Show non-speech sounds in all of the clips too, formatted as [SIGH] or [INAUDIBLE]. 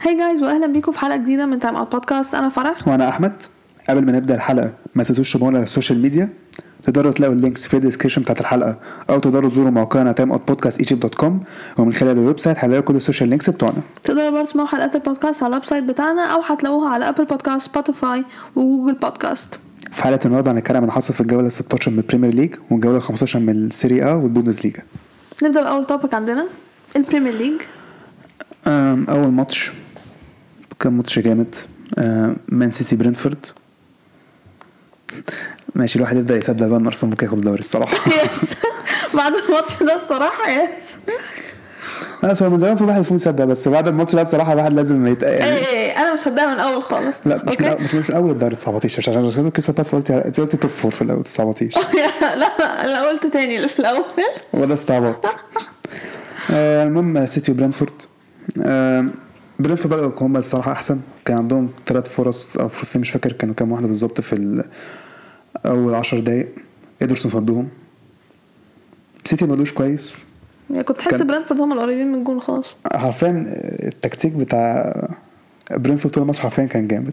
Hi guys واهلا بيكم في حلقة جديدة من Time Out Podcast أنا فرح. وأنا أحمد. قبل ما نبدأ الحلقة ما تنسوش تابعونا على ال social media تقدروا تلاقوا ال links في ال description بتاعت الحلقة أو تقدروا تزوروا موقعنا timeout podcast egypt dot com ومن خلال ال website هتلاقوا كل ال social links بتوعنا. تقدروا برضه تسمعوا حلقات البودكاست على ال website بتاعنا أو هتلاقوها على Apple Podcasts Spotify و Google Podcasts في حلقة النهارده هنتكلم عن اللي حصل في الجولة 16 من ال Premier League والجولة 15 من السيري ا والبوندسليجا نبدأ بأول topic عندنا ال Premier League أول ماتش. كان ماتش جامد مان سيتي برينفورد ماشي الواحد يبدأ يصدق بقى إن أرسنال ممكن ياخد الدوري الصراحة. [LAUGHS] yes بعد الماتش ده الصراحة yes بس هو من زمان في الواحد المفروض يصدق بس بعد الماتش ده الصراحة الواحد لازم. إيه يعني إيه أنا مش هصدقها من الأول خالص. لا مش أول- مش مش اول الدوري 19 عشان عشان كريستال بالاس قلت أنت قلت top four في الأول 19 [LAUGHS] لا لا قلت تاني اللي في الأول. هو ده استعباط. [LAUGHS] آه، المهم سيتي وبرينتفورد بدأوا هم الصراحة أحسن. كان عندهم ثلاث فرص أو فرصتين مش فاكر كانوا كام واحدة بالظبط في أول 10 دقايق. إيدرسون صدهم. سيتي ما بدوش كويس. يعني كنت حاسس برينتفورد هم القريبين من الجون خلاص. حرفيا التكتيك بتاع برينفورد طول الماتش حرفيا كان جامد.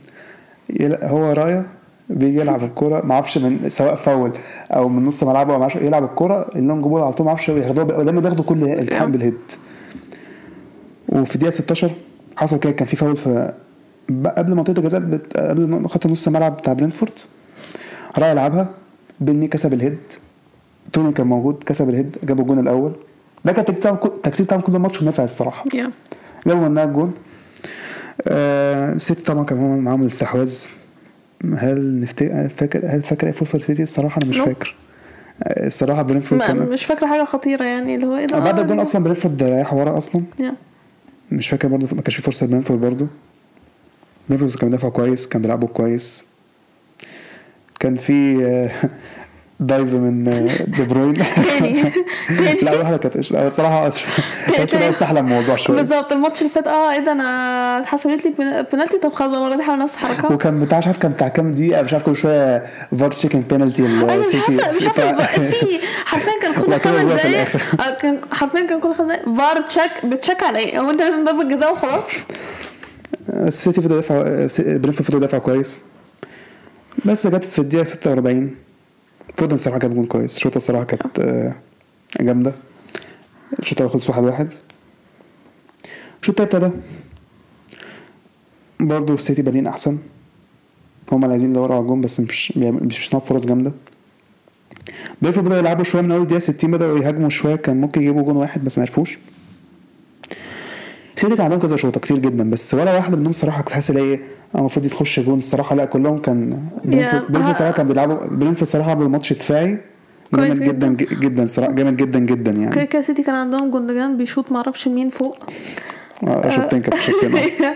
هو رايا بيجي يلعب الكورة ما أعرفش من سواء فاول أو من نص ملعبه أو ما أعرفش يلعب الكورة ال long ball على طول ما أعرفش ياخدوها دايما بياخدوا كل التحام بال head وفي دقيقه 16 حصل كده كان في فاول في قبل منطقة الجزاء بت... قبل خط نص الملعب بتاع برينفورد. رايا لعبها بين مي كسب ال head. توني كان موجود كسب ال head جاب الجون الأول. ده كان التكتيك بتاعهم كل- ماتش ونافع الصراحة. yeah جابوا منها الجون. آه سيتي طبعا كان معاهم- الاستحواذ. هل نفتكر فاكر هل فاكر أي فرصة لسيتي؟ الصراحة أنا مش no. فاكر. آه، الصراحة برينفورد كان مش فاكرة حاجة خطيرة يعني اللي هو إيه ده؟ بعد الجون أصلا برينفورد رايح ورا أصلا. yeah. مش فاكر برضه ما كانش في فرصة لبرينفورد برضه. برينفورد كان بيدافع كويس كان بيلعبوا كويس. كان في آه، dive من دي بروين. تاني. تاني. لا واحدة كانت قشطة. لا الصراحه بس ده استحلى الموضوع شوية. بالظبط. الماتش اللي فات آه إيه ده أنا اتحسبت لي pen- penalty. طب خلاص بقى المرة دي هعمل نفس الحركة. وكان بتاع مش عارف كان بتاع كام دقيقة مش عارف كل شوية VAR checking penalty أيوه مش السيتي عارفة مش عارفة في حرفيا كان كل [LAUGHS] خمس دقايق. آه، كان حرفيا كان كل خمس دقايق. VAR check بت check على إيه؟ هو أنت لازم ضربة جزاء وخلاص؟ السيتي فضل يدافع برينفورد فضل يدافع كويس. بس جت في الدقيقة 46 فودن الصراحه جاب جون كويس. الشوطه الصراحه كانت آه، جامدة. الشوطه خلص واحد واحد. الشوط التاني برضه السيتي بادئين أحسن. هما اللي عايزين يدوروا على الجون بس مش مش بيصنعوا فرص جامدة. برينفورد بدأوا يلعبوا شوية من أول دقيقة 60 بدأوا يهاجموا شوية كان ممكن يجيبوا جون واحد بس ما عرفوش. سيتي كان عندهم كذا شوطة كتير جدا بس ولا واحدة منهم صراحة كنت حاسس آه المفروض يخش جون الصراحة. لا كلهم كان yeah- برينفورد صراحة كان بيلعبوا برينفورد صراحة بالماتش دفاعي جامد جدا جدا. صراحة جامد جدا جدا كده يعني كده سيتي كان عندهم جوندوجان بيشوط معرفش مين فوق. آه شوطين كانت آه، [LAUGHS]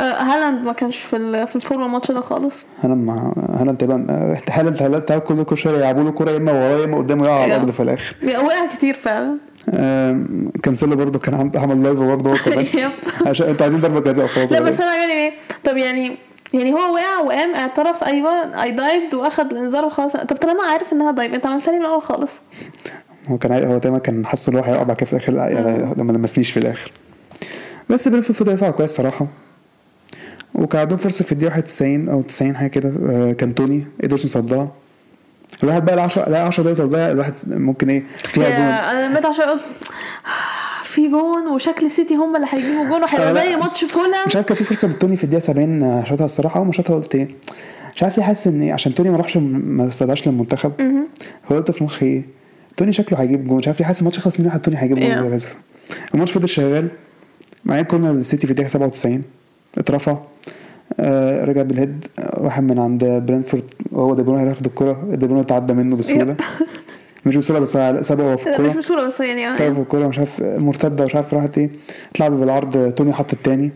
هالاند ما كانش في في الفورمة الماتش ده خالص. هالاند مع هالاند تقريبا آه، هالاند هالاند كل كل شوية يلعبوا له كورة يا إما وراه يا إما قدامه يقع على. الأرض في الآخر. وقع كتير فعلا. كانسيلو برضه كان عم- عمل dive برضه هو كمان. [LAUGHS] عشان أنتوا عايزين ضربة جزاء وخلاص. لا بس أنا إيه؟ طب يعني يعني هو وقع وقام اعترف أيوه اي دايفد وأخد الإنذار وخلاص. طب طالما عارف إنها dive أنت عملتها لي من الأول خالص؟ هو كان هو دايما كان حاسس إن هو هيقع بعد كده في الآخر لا يعني لما لمسنيش في الآخر. بس برينفورد يدافع كويس صراحة. وكان عندهم فرصة في الدقيقة 91 أو 90 حاجة كده آه، كان توني إيدرسون صدها. الواحد بقى ال 10 لا 10 دقايق تضيع الواحد ممكن إيه فيها جون. أنا لميت عشان قلت في جون وشكل سيتي هم اللي هيجيبوا جون وهيبقى. زي ماتش فولا مش عارف كان في فرصة لتوني في الدقيقة 70 آه، شاطها الصراحة اول ما شاطها قلت إيه مش عارف ليه حاسس إن إيه، عشان توني ما راحش ما استدعاش للمنتخب. فقلت في مخي إيه توني شكله هيجيب جون مش عارف ليه حاسس الماتش خلص ان واحد توني هيجيب. جون الماتش فضل شغال. معايا كنا السيتي في الدقيقة 97 اترفع. آه رجع بالهيد واحد من عند برينفورد وهو دي بروين هياخد الكرة. دي بروين تعدى منه بسهولة. [LAUGHS] مش بسهولة بس سابه هو في لا، مش بسهولة بس يعني سابه في الكورة مش عارف مرتدة مش عارف راحت إيه. اتلعب بالعرض توني حط التاني.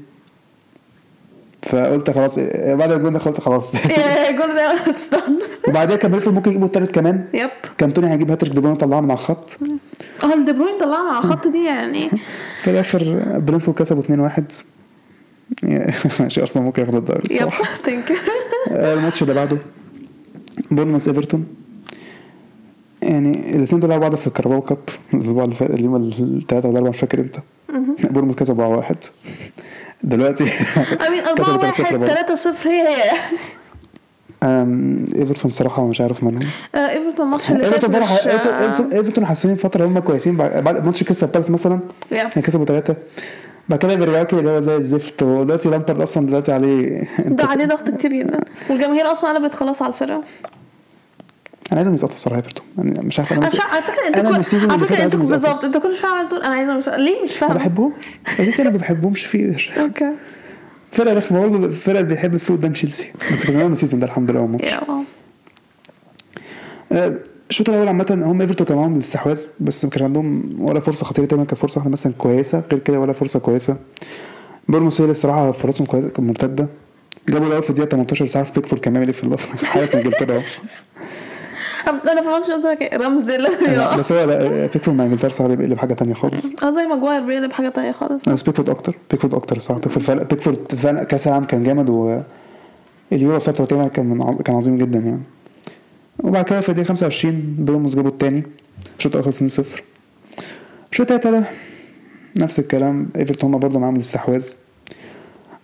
فقلت خلاص آه، بعد الجون ده قلت خلاص. yeah [LAUGHS] الجون ده استنى وبعدين كان برينفورد ممكن يجيبوا التالت كمان. yep. كان توني هيجيب هاتريك دي بروين طلعها من على الخط. آه دي بروين طلعنا على الخط دي يعني. [LAUGHS] في الآخر برينفورد كسبوا 2-1 ماشي ارسنال ممكن ياخد الدوري الصراحه thank آه، الماتش اللي بعده بورنموث إيفرتون. يعني الاثنين دول لعبوا بعض في ال Carabao Cup الأسبوع اللي فات اليوم الثلاثة ولا الأربعة مش فاكر إمتى. بورنموث كسب 4 واحد. [LAUGHS] دلوقتي امين 4 كسبوا 1 3-0 برضه. 3 0 هي هي. إيفرتون صراحة مش عارف مالهم آه، إيفرتون الماتش اللي إيفرتون فرح إيفرتون إيفرتون حاسين فترة هم كويسين بعد ماتش كريستال بالاس مثلا. يعني كسبوا ثلاثة بعد كده بيرجعوا اللي هو زي الزفت. ودلوقتي لامبارد أصلا دلوقتي عليه ده عليه ضغط كتير جدا. والجماهير أصلا قلبت خلاص على الفرقة. أنا عايزهم يسقطوا الصراحة ايفرتون يعني مش عارف أنا أنا مش على فكرة أنت أنا كل على فكرة أنت عايزهم يسقطوا. بالظبط. أنت كل شوية عمال تقول أنا عايزه مس... ليه مش ما فاهم بحبهم ليه أنا ما بحبهمش في okay. فرقة رخمة. برضه الفرقه اللي بيحب تفوق قدام تشيلسي. بس كسبناهم ال season ده الحمد لله آه، الشوط الأول عامة هم ايفرتون كان معاهم الاستحواذ بس ما كانش عندهم ولا فرصة خطيرة تقريبا كانت فرصة واحدة مثلا كويسة غير كده ولا فرصة كويسة. بورنموث هي الصراحة فرصهم كويسه كانت مرتدة. جابوا الأول في الدقيقة 18 مش عارف بيكفورد كان بيعمل إيه في الضفه [LAUGHS] حارس إنجلترا. اهو أنا في الماتش قلت ديل لا، بس هو لا، بيكفورد مع إنجلترا صار بيقلب حاجة ثانية خالص. آه زي ماجواير بيقلب حاجة تانية خالص. بس بيكفورد أكتر بيكفورد أكتر الصراحه بيكفورد بيكفورد كأس العالم كان جامد و اليورو فات تقريبا كان كان عظيم جدا يعني. وبعد كده في الدقيقه 25 بورنموث جابوا الثاني الشوط الأول خلص 2-0 الشوط الثالث نفس الكلام. إيفرتون هم برضه معاهم الاستحواذ.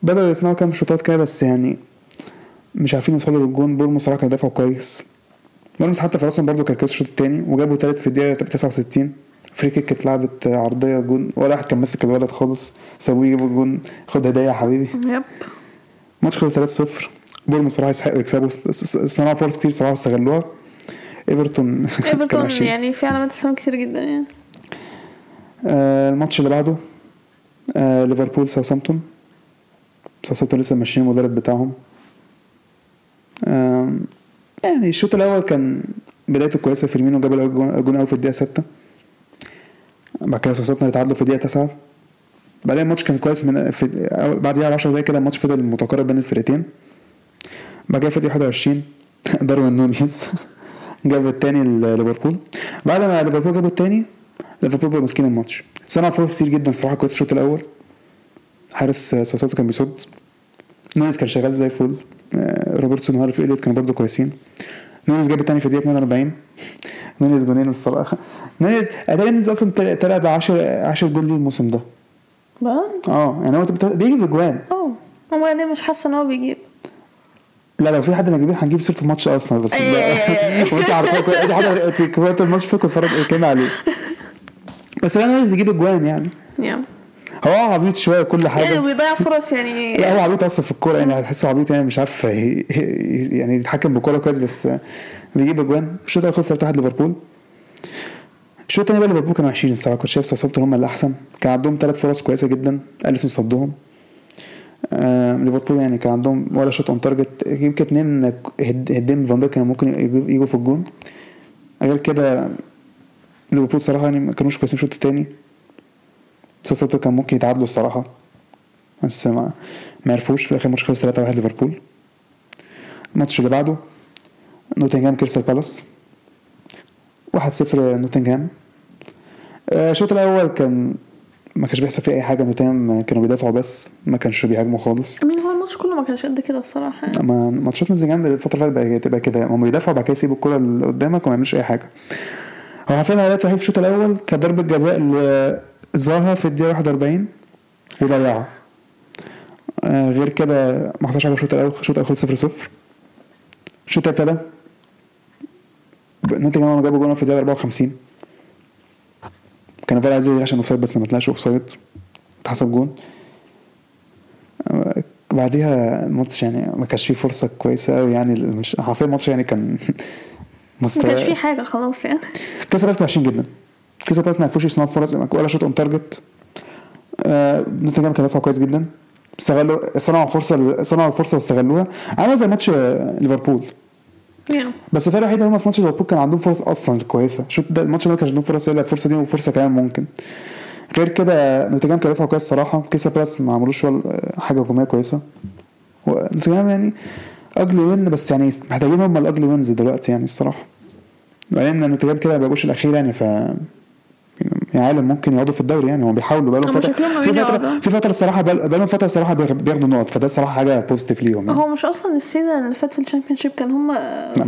بدأوا يصنعوا كام شوطات كده بس يعني مش عارفين يوصلوا للجون. بورنموث صراحة كانوا دافعوا كويس. بورنموث حتى فرصهم برضه كان كاس الشوط الثاني وجابوا ثالث في الدقيقة 69 free kick اتلعبت عرضية جون. ولا واحد كان ماسك الولد خالص. سابوه يجيبوا الجون خد هديه يا حبيبي. yep. الماتش خلص 3-0 بورنموث صراحة يستحقوا يكسبوا صنعوا فرص كتير صراحة واستغلوها إيفرتون [LAUGHS] إيفرتون. يعني في علامات استفهام كتير جدا يعني. آه الماتش اللي بعده آه ليفربول ساوثامبتون. ساوثامبتون لسه ماشيين المدرب بتاعهم. آه يعني الشوط الأول كان بدايته كويسة. فيرمينو جاب الأول جون جون أول في الدقيقة 6 بعد كده ساوثامبتون اتعادلوا في الدقيقة 9 بعدين الماتش كان كويس من في أول- بعديها ب 10 دقايق كده الماتش فضل متقارب بين الفرقتين. كده في الدقيقه 21 داروين نونيز [LAUGHS] جاب التاني لليفربول بعد ما ليفربول جابوا التاني ليفربول بقوا ماسكين الماتش. صنع فرص كتير جدا صراحة كويس الشوط الأول. حارس ساوثهامبتون كان بيصد. نونيز كان شغال زي الفل. آه، روبرتسون وهارفي إليوت كانوا برضه كويسين. نونيز جاب التاني في الدقيقة 42 [LAUGHS] نونيز جونين الصراحة. نونيز أتاري نونيز أصلا طلع ب 10 10 جول ليه الموسم ده؟ بقى؟ آه يعني هو بيجيب أجوان. آه هو يعني مش حاسه إن هو بيجيب. لا لو في حد يجيبين هنجيب سيرة الماتش أصلا بس أيوة. وانت عارفه كويس دي حاجة انت كويس الماتش فيكم اتفرج كان عليه. بس هو نونيز بيجيب أجوان يعني. هو عبيط شوية كل حاجة. يعني بيضيع فرص يعني. لا هو عبيط أصلا في الكورة يعني هتحسه عبيط يعني مش عارف يعني يتحكم بالكوره كويس بس بيجيب أجوان. الشوط الأول خلص 3-1 ليفربول. الشوط الثاني بقى ليفربول كانوا وحشين الصراحة. كنت شايف ساوثهامبتون هم اللي احسن كان عندهم ثلاث فرص كويسة جدا. أليسون صدهم. ليفربول يعني كان عندهم ولا shot on target يمكن اتنين هد- هدين فان دايك كانوا ممكن يجوا- في الجون. غير كده ليفربول صراحة يعني ما كانوش كويسين الشوط الثاني ساوثهامبتون كان ممكن يتعادلوا الصراحة بس ما ما عرفوش. في الآخر الماتش خلص 3-1 ليفربول. الماتش اللي بعده نوتنجهام كريستال بالاس. 1-0 نوتنجهام آه، الشوط الأول كان ما كانش بيحصل فيه أي حاجة نوتنجهام كانوا بيدافعوا بس ما كانش بيهاجموا خالص. مين هو الماتش كله ما كانش قد كده الصراحة يعني. اما ماتشات نوتنجهام الفترة اللي فاتت بقى تبقى كده. هم بيدافعوا بعد كده يسيبوا الكرة اللي قدامك وما يعملوش أي حاجة. هو حرفيا الهدف الوحيد في الشوط الأول كانت ضربة جزاء لزاها في الدقيقة 41 وضيعها. آه غير كده ما حصلش حاجة في الشوط الأول. الشوط الأول 0 0 الشوط الثاني نوتنجهام جابوا جون في الدقيقة 54 كان فار عايز عشان offside بس ما طلعش offside اتحسب جون. بعديها الماتش يعني ما كانش فيه فرصة كويسة قوي يعني مش حرفيا الماتش يعني كان [LAUGHS] ما مستوى كانش في حاجة خلاص يعني. كريستال بالاس وحشين جدا. كريستال بالاس ما عرفوش يصنعوا فرص ولا shot on target آه، نوتنجهام كان دافعوا كويس جدا. استغلوا صنعوا فرصة صنعوا فرصه واستغلوها. عملوا زي ماتش ليفربول. بس الفرق الوحيد هم في ماتش ليفربول كان عندهم فرص أصلا كويسة. شوط ده الماتش ده ما كانش عندهم فرص الا الفرصه دي وفرصة كمان ممكن. غير كده نوتنجهام كان كويس صراحة. كريستال بالاس ما عملوش حاجة هجومية كويسة. ونوتنجهام يعني ugly win بس يعني محتاجين هم ال ugly wins دلوقتي يعني الصراحة. بعدين نوتنجهام كده ما بقوش الأخير يعني ف عالم ممكن يقعدوا في الدوري يعني هم بيحاولوا بقالهم هم فتره في فتره. في فترة الصراحة بقال- بقالهم فترة الصراحة بياخد- بياخدوا نقط فده الصراحة حاجة positive ليهم يعني. هو مش أصلا ال season اللي فات في ال Championship كان هم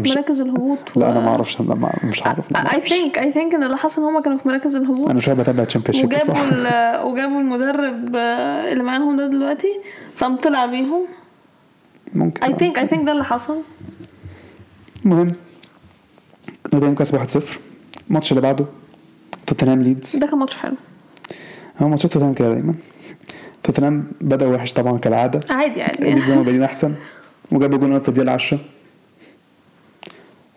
في مراكز الهبوط لا أنا ما أعرفش لا ما مش عارف I think I think إن اللي حصل هم كانوا في مراكز الهبوط أنا شوية بتابع Championship وجابوا وجابوا المدرب اللي معاهم ده دلوقتي فقام طلع بيهم ممكن I think I think ده اللي حصل المهم نوتنجهام كسب 1-0 الماتش اللي بعده توتنهام ليدز ده كان ماتش حلو. هو ماتشات توتنهام كده دايما. توتنهام بدأ وحش طبعا كالعادة. عادي عادي. ليدز هم بادئين أحسن. وجابوا جون في الدقيقة 10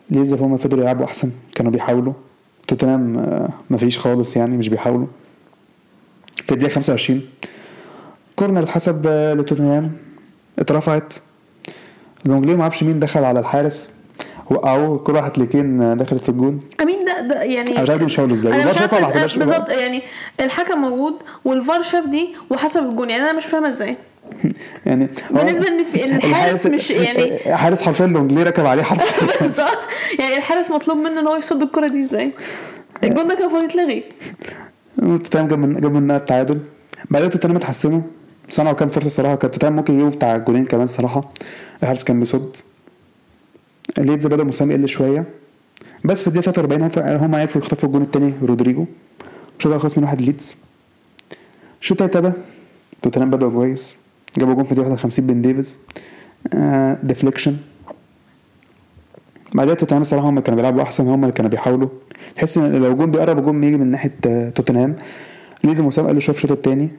ليدز هم فضلوا يلعبوا أحسن. كانوا بيحاولوا. توتنهام آه، مفيش خالص يعني مش بيحاولوا. في الدقيقة 25 corner اتحسب آه، لتوتنهام. اترفعت. لونجلي ما أعرفش مين دخل على الحارس. وقعوه كل واحد ليكين آه، دخلت في الجون. أمين ده ده يعني مش عارف مش إزاي. أنا مش حسبهاش بالظبط يعني الحكم موجود والفار شاف دي وحسب الجون. يعني أنا مش فاهمة إزاي. [LAUGHS] يعني في- إن الحارس مش- [LAUGHS] يعني- حارس حرفيا لونجلي ركب عليه حرفيا. [LAUGHS] صح يعني الحارس مطلوب منه إن هو يصد الكرة دي إزاي؟ الجون ده كان المفروض يتلغي. توتنهام جاب من جاب منها التعادل. بعدين توتنهام اتحسنوا. صنعوا كام فرصة الصراحه كان توتنهام ممكن يجيبوا بتاع جولين كمان صراحة. الحارس كان بيصد. ليدز بدا موسم يقل شوية؟ بس في الدقيقة 43 هم- عرفوا يخطفوا الجون الثاني رودريجو. الشوط الأول خلص 2-1 ليدز. الشوط الثاني ابتدى. توتنهام بدأوا كويس. جابوا جون في الدقيقة 51 بن ديفيز. آه deflection بعدين توتنهام الصراحة هم اللي كانوا بيلعبوا أحسن هم اللي كانوا بيحاولوا. تحس إن لو جون بيقرب الجون بيجي من ناحية آه، توتنهام. ليدز وسام قال له شوف الشوط التاني.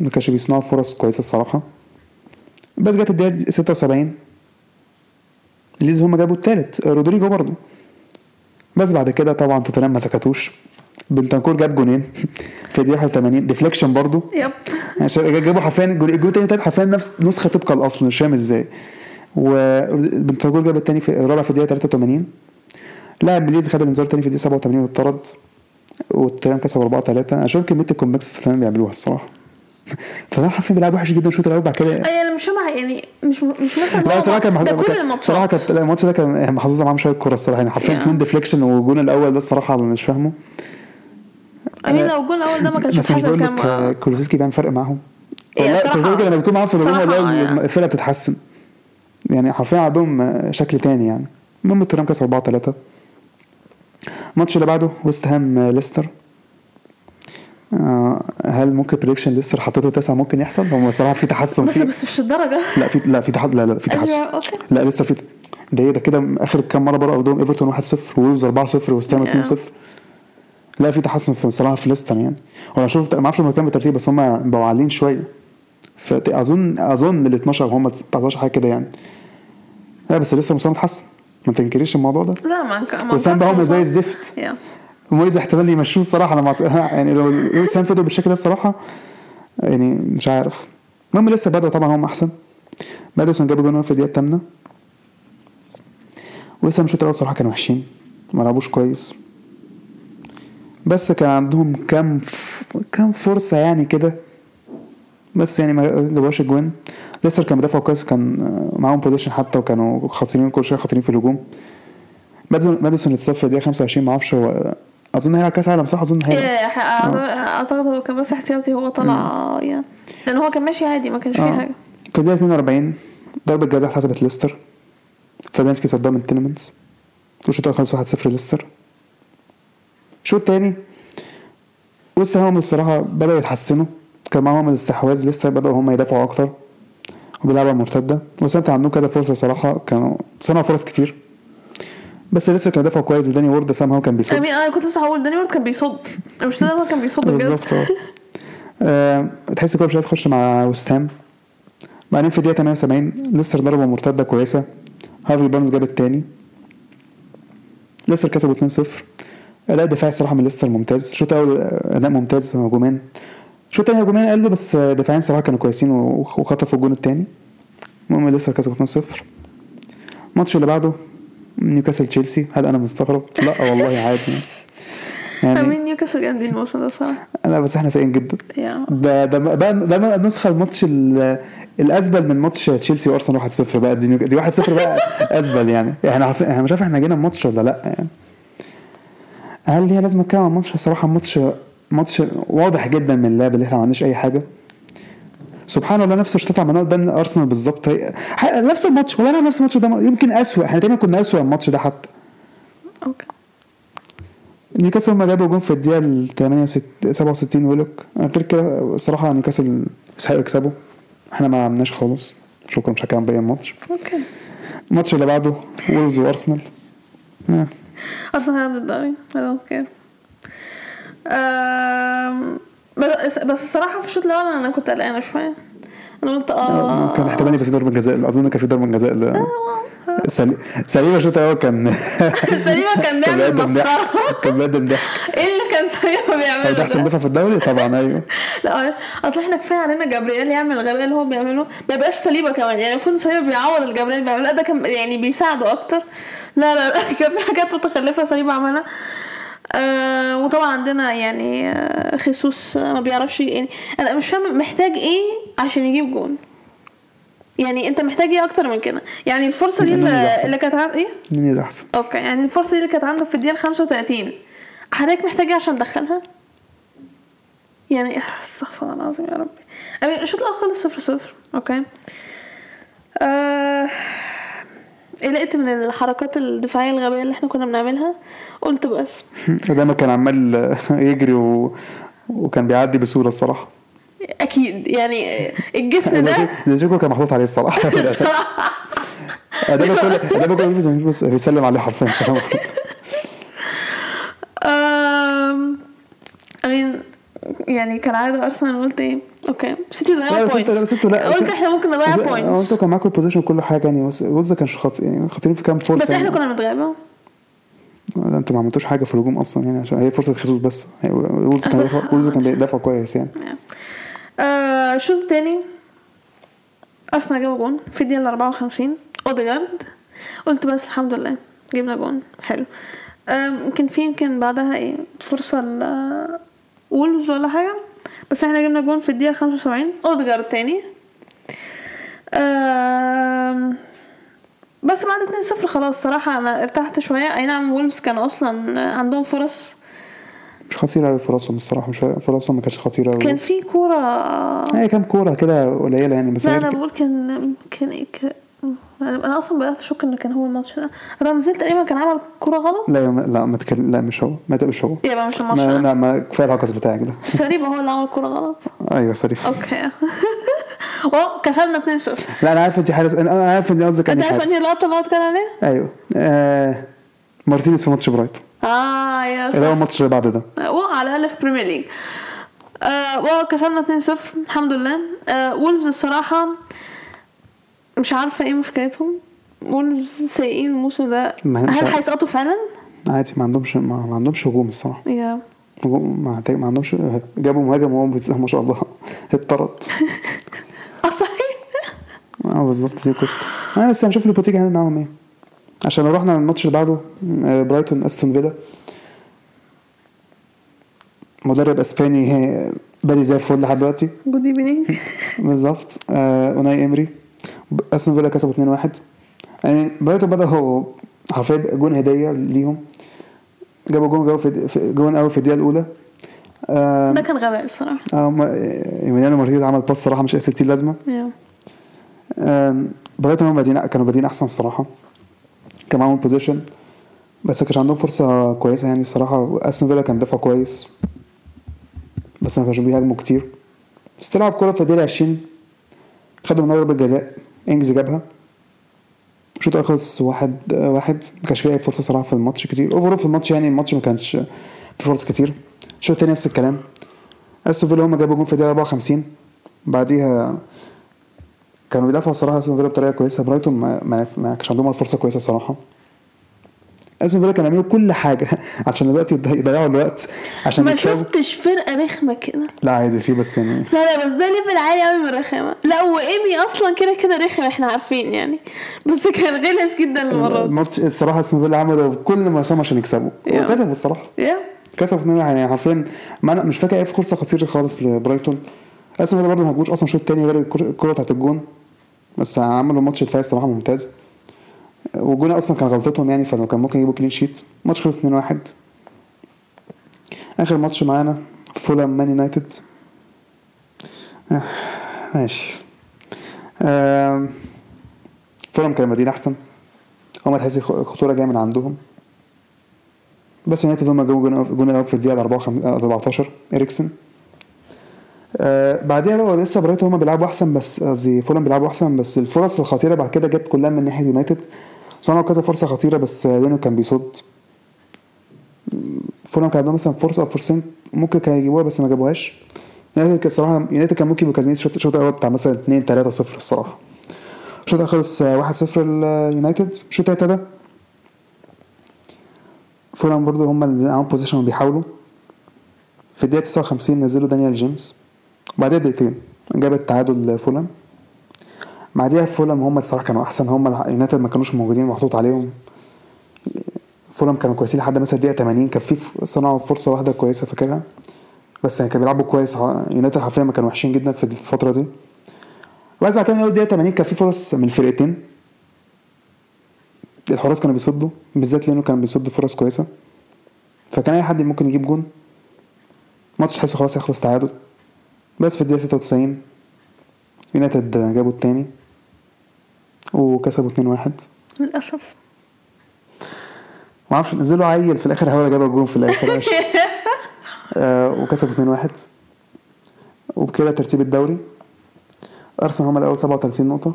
ما كانش بيصنعوا فرص كويسة الصراحة. بس جت الدقيقة 76 ليدز هم جابوا التالت رودريجو برضه بس بعد كده طبعا توتنهام ما سكتوش. بنتنكور جاب جونين [LAUGHS] في الدقيقة 81 deflection برضه yep. يعني جابوا حرفيا الجول التاني بتاعت حرفيا نفس نسخة طبق الاصل مش فاهم إزاي. وبنتنكور جاب التاني في الرابع في الدقيقة 83 لاعب من ليدز خد الانذار التاني في الدقيقة 87 واتطرد. وتوتنهام كسب 4 3 أنا شايف كمية ال comebacks اللي توتنهام بيعملوها الصراحة. توتنهام حرفيا بيلعب وحش جدا الشوط الأول بعد كده أنا مش فاهمه يعني مش مش مثلا لا صراحة كان ده محظوظ كل الماتشات. صراحة كانت الماتش ده كان محظوظه معاهم شوية الكوره الصراحة يعني حرفيا. اثنين deflection والجون الأول ده الصراحة اللي مش فاهمه. امين لو الجون الأول ده ما كانش مش بقول كان لك آه، كولوسيفسكي بيعمل فرق معاهم. والله كولوسيفسكي لما بيكون معاهم في الهجوم والله آه يعني. الفرقة بتتحسن. يعني حرفيا عندهم آه، شكل تاني يعني. المهم توتنهام كسب 4 3 الماتش اللي بعده ويست هام آه، ليستر. آه، هل ممكن prediction ليستر حطيته تسعة ممكن يحصل؟ هو الصراحه في تحسن بس فيه بس مش الدرجة. لا في لا في تحسن لا لا في تحسن. أيوه okay. لا لسه في ده إيه ده؟ كده آخر كام مرة بره ارضهم ايفرتون 1-0 وولفز 4-0 وست هام Yeah. 2-0 لا في تحسن في الصراحه في ليستر يعني. وأنا شفت ما أعرفش هم كام بالترتيب بس هم بقوا عاليين شوية فت- أظن ال 12 هم 19 حاجة كده يعني. لا بس ليستر مستوى متحسن ما تنكريش الموضوع ده. لا ما وست هام بقى هم زي. الزفت. يا. مويز احتمال يمشوه الصراحة مع... [LAUGHS] يعني لو وست هام فضلوا بالشكل ده الصراحة يعني مش عارف. المهم ليستر بدأوا طبعا هم أحسن. ماديسون جاب جون في الدقيقه الثامنه ولسه الشوط الأول الصراحة كانوا وحشين. ما لعبوش كويس. بس كان عندهم كام ف... كام فرصة يعني كده. بس يعني ما جابوش اجوان ليستر كان بيدافعوا كويس كان معاهم possession حتى وكانوا خطرين كل شوية خطرين في الهجوم. ماديسون في الدقيقة 25 ما أعرفش هو أظن هيلعب كأس عالم صح؟ أظن هيلعب إيه، ح- اعتقد هو كان بس احتياطي هو طلع يعني لأن هو كان ماشي عادي ما كانش فيه آه. حاجة. في الدقيقة 42 ضربة جزاء اتحسبت ليستر. فابيانسكي صدها من تيلمنز والشوط الأول خلص 1-0 ليستر. الشوط التاني وست هام الصراحة بدأوا يتحسنوا. كان معاهم الاستحواذ ليستر بدأوا هم يدافعوا أكتر. وبيلعبوا المرتدة. وست هام كان عندهم كذا فرصة صراحة. كانوا صنعوا فرص كتير. بس ليستر كانوا يدافعوا كويس وداني وورد سام هو كان بيصد. أنا كنت لسه هقول داني وورد كان بيصد. مش ده هو كان بيصد بجد. بالظبط آه. آه، تحس كده مش عايز تخش مع وست هام. بعدين في الدقيقة 78 ليستر ضربة مرتدة كويسة. هارفي بارنز جاب التاني. ليستر كسبوا 2-0 أداء الدفاعي الصراحة من ليستر ممتاز. الشوط الأول آه، أداء ممتاز هجوميا الشوط التاني هجوميا قلوا بس دفاعيا صراحة كانوا كويسين وخطفوا الجون التاني. المهم ليستر كسبوا 2-0 الماتش اللي بعده نيوكاسل تشيلسي؟ هل أنا مستغرب؟ لا والله عادي. يعني أمين نيوكاسل جامدين الموسم ده صراحة لا بس إحنا سيئين جدا. ده ده ده, ده نسخة الماتش ال- الأزبل من ماتش تشيلسي وأرسنال 1-0 بقى. دي, دي 1-0 بقى [LAUGHS] أزبل يعني. إحنا إحنا مش عارف إحنا جينا الماتش ولا لأ يعني. هل ليها لازمه اتكلم عن الماتش الصراحة ماتش ماتش واضح جدا من اللعب اللي إحنا ما عملناش أي حاجة. سبحان الله نفس الشوط عملناه قدام أرسنال بالظبط نفس الماتش والله نفس الماتش ده يمكن اسوء إحنا دايما كنا اسوء الماتش ده حتى. okay. نيوكاسل هما جابوا جون في الدقيقة ال 68 67 ويلوك. غير كده الصراحه نيوكاسل يستحقوا يكسبوا. إحنا ما عملناش خالص. شكرا مش هتكلم باقي الماتش okay. الماتش اللي بعده وولفز وأرسنال. أرسنال الدوري I don't care أم، بس بس الصراحة في الشوط الأول أنا كنت قلقانة شوية. أنا قلت آه. كان احتمال يبقى في ضربة جزاء. أظن كان في ضربة جزاء ل- سلي- سليبا الشوط الأول كان [LAUGHS] سليبا كان بيعمل. مسخرة. كان بيقدم ضحك. [LAUGHS] إيه اللي كان سليبا هو ده بيعمله احسن ده؟ دفاع في الدوري؟ طبعا أيوه. [LAUGHS] لا. أصل إحنا كفاية علينا جبريل يعمل الغباء اللي هو بيعمله. ما يبقاش سليبا كمان. يعني المفروض سليبا بيعوض الجبريل بيعمله. ده كان يعني بيساعده أكتر. لا لا لا كان في حاجات متخلفة سليبا عملها. آه وطبعا عندنا يعني آه خيسوس آه، ما بيعرفش يعني أنا مش فاهم محتاج إيه عشان يجيب جون. يعني أنت محتاج إيه أكتر من كده؟ يعني الفرصة دي نونيز اللي. اللي كانت عن... إيه؟ مين أحسن؟ okay يعني الفرصة دي اللي كانت عنده في الدقيقة 35 حضرتك محتاج إيه عشان تدخلها؟ يعني استغفر الله العظيم يا ربي. الشوط الأول خلص صفر صفر أوكي. آه... قلقت من الحركات الدفاعية الغبية اللي إحنا كنا بنعملها. قلت بس. [LAUGHS] دايما كان عمال [LAUGHS] يجري و... وكان بيعدي بسهولة الصراحة. أكيد. يعني الجسم [LAUGHS] ده شكله كان محطوط عليه الصراحة. صراحة ده كل بيس- بيسلم عليه حرفيا السلام يعني كالعاده أرسنال قلت إيه؟ okay. سيتي ضيعوا أنتوا لا قلت إحنا ممكن نضيع points أنتوا كان معاكم ال possession كل حاجة يعني بس وولفز كانش خطر يعني خطرين في كام فرصة بس إحنا يعني. كنا لا، أنتوا ما عملتوش حاجة في الهجوم أصلا يعني عشان هي فرصة خيسوس بس. وولفز كان بيدافع [LAUGHS] وولفز كان بيدافع كويس يعني. [LAUGHS] آه الشوط التاني أرسنال جابوا جون. في الدقيقة ال 54 أوديجارد. قلت بس الحمد لله جبنا جون. حلو. آم، يمكن في يمكن بعدها إيه فرصة وولفز ولا حاجة. بس إحنا جبنا جون في الدقيقة 75 اوديجارد تاني. بس بعد 2-0 خلاص صراحة أنا ارتحت شوية. أي نعم وولفز كانوا أصلا عندهم فرص. مش خطيره قوي فرصهم الصراحة. مش فرصهم ما كانتش خطيره قوي كان في كورة. هي كام كورة كده قليلة يعني بس لا أنا بقول كان كان إيه. أنا أصلا بدأت أشك ان كان هو الماتش ده. رمزي تقريبا كان عمل كوره غلط؟ لا ما- لا ما تكلم لا مش هو. ما تبقاش هو. يبقى مش الماتش ما ده. لا ما كفاية العكس بتاعك ده. [LAUGHS] سريبا هو اللي عمل كوره غلط؟ أيوه صريح أوكي. [LAUGHS] واو كسبنا 2-0 لا أنا عارف انت حارس أنا عارف انت قصدك أنت عارف انهي اللقطه اللي اتكلم عليها؟ أيوه. آه مارتينيز في ماتش برايتون. آه يا اللي هو الماتش اللي بعد ده. واو على الأقل في Premier League آه واو كسبنا 2-0 الحمد لله. آه وولفز الصراحة مش عارفة إيه مشكلتهم. وولفز سيئين الموسم ده. هل هيسقطوا فعلا؟ عادي ما عندهمش ما, عندهمش هجوم الصراحة. هجوم ما, ما عندهمش جابوا مهاجم وهو ما شاء الله. اتطرد [LAUGHS] آه صحيح. آه بالظبط دي قصته أنا بس هنشوف لوبيتيجي هيعمل معاهم إيه. عشان لو رحنا الماتش اللي بعده آه، برايتون أستون فيلا. مدرب إسباني آه، بادي زي الفل لحد دلوقتي. good evening [LAUGHS] بالظبط. آه، أوناي إمري. استون فيلا كسبوا 2-1 يعني برايتون بدا هو حرفيا جون هدية ليهم. جابوا جون جو في جون اول في الدقيقة الأولى. آه، ده كان غباء الصراحة. آه، ما- ايميليانو مارتينيز عمل pass صراحة مش اساسي كتير لازمة. um، برايتون هم بادئين كانوا بادئين أحسن الصراحة. كان معاهم possession بس كانش عندهم فرصة كويسة يعني الصراحة. استون فيلا كان دفع كويس. بس ما كانوش بيهاجموا كتير. بس تلعب كورة في الدقيقة 20 خدوا من ضربه جزاء. انجز جابها. الشوط خلص واحد واحد. ما كانش فيه فرصة صراحة في الماتش كتير. overall في الماتش يعني الماتش ما كانش في فرص كتير. الشوط التاني نفس الكلام. أستون فيلا هم جابوا جون في الدقيقة 54 بعديها كانوا بيدافعوا الصراحه أستون فيلا بطريقة كويسة. برايتون ما, ما كانش عندهم الفرصة كويسة الصراحه استون فيلا كانوا بيعملوا كل حاجة [LAUGHS] عشان دلوقتي يضيعوا الوقت عشان ما يكسبوا شفتش فرقة رخمة كده. لا عادي في بس يعني. لا لا بس ده level عالي قوي من الرخامة. لا وإيمي أصلا كده كده رخم إحنا عارفين يعني. بس كان غلس جدا المرة دي. الماتش الصراحة استون فيلا عملوا كل ما سعهم عشان يكسبوا. وكسبوا الصراحة. يا كسبوا 2 يعني حرفيا. ما أنا مش فاكر أي فرصة خطيرة خالص لبرايتون. استون فيلا برضه ما هجوش أصلا الشوط الثاني غير الكرة بتاعت الجون. بس عملوا ماتش دفاعي الصراحة ممتاز. والجون أصلا كان غلطتهم يعني فكان ممكن يجيبوا clean sheet الماتش خلص 2-1 آخر ماتش معانا فولام مان يونايتد آه، ماشي. فولام كان بادئين أحسن. هما تحسي خطورة جاية من عندهم. بس يونايتد هما جابوا جون الأول في الدقيقة 14 إريكسن. آه بعديها بقى لسه برايتون هما بيلعبوا أحسن بس قصدي فولام بيلعبوا أحسن بس الفرص الخطيرة بعد كده جت كلها من ناحية يونايتد صنعوا كذا فرصة خطيرة بس لينو كان بيصد. فولام كان عندهم مثلا فرصة أو فرصتين ممكن كانوا يجيبوها بس ما جابوهاش. يونايتد كان الصراحه يونايتد كان ممكن كاسبين الشوط الشوط الأول بتاع مثلا 2 3 0 الصراحة. الشوط الأول خلص 1 0 اليونايتد الشوط التاني ده فولام برضو هم اللي معاهم possession وبيحاولوا. في الدقيقة 59 نزلوا دانيال جيمس. بعدها بدقيقتين جاب التعادل فولام بعديها فولام هم الصراحة كانوا أحسن هم اليونايتد ما كانوش موجودين مضغوط عليهم. فولام كانوا كويسين لحد مثلا الدقيقة 80 كان في صنعوا فرصة واحدة كويسة فاكرها؟ بس يعني كانوا بيلعبوا كويس يونايتد حرفيا ما كانوا وحشين جدا في الفترة دي. بس بعد كده من اول دقيقه 80 كان في فرص من الفرقتين. الحراس كانوا بيصدوا بالذات لأنه كان بيصد فرص كويسة. فكان أي حد ممكن يجيب جون ماتش تحسه خلاص يخلص تعادل. بس في الدقيقة 93 يونايتد جابوا التاني. وكسبوا 2-1 للأسف. معرفش نزلوا عيل في الآخر هو جاب الجون في الآخر [LAUGHS] آه وكسبوا 2-1 وبكده ترتيب الدوري. أرسنال هم الأول 37 نقطة.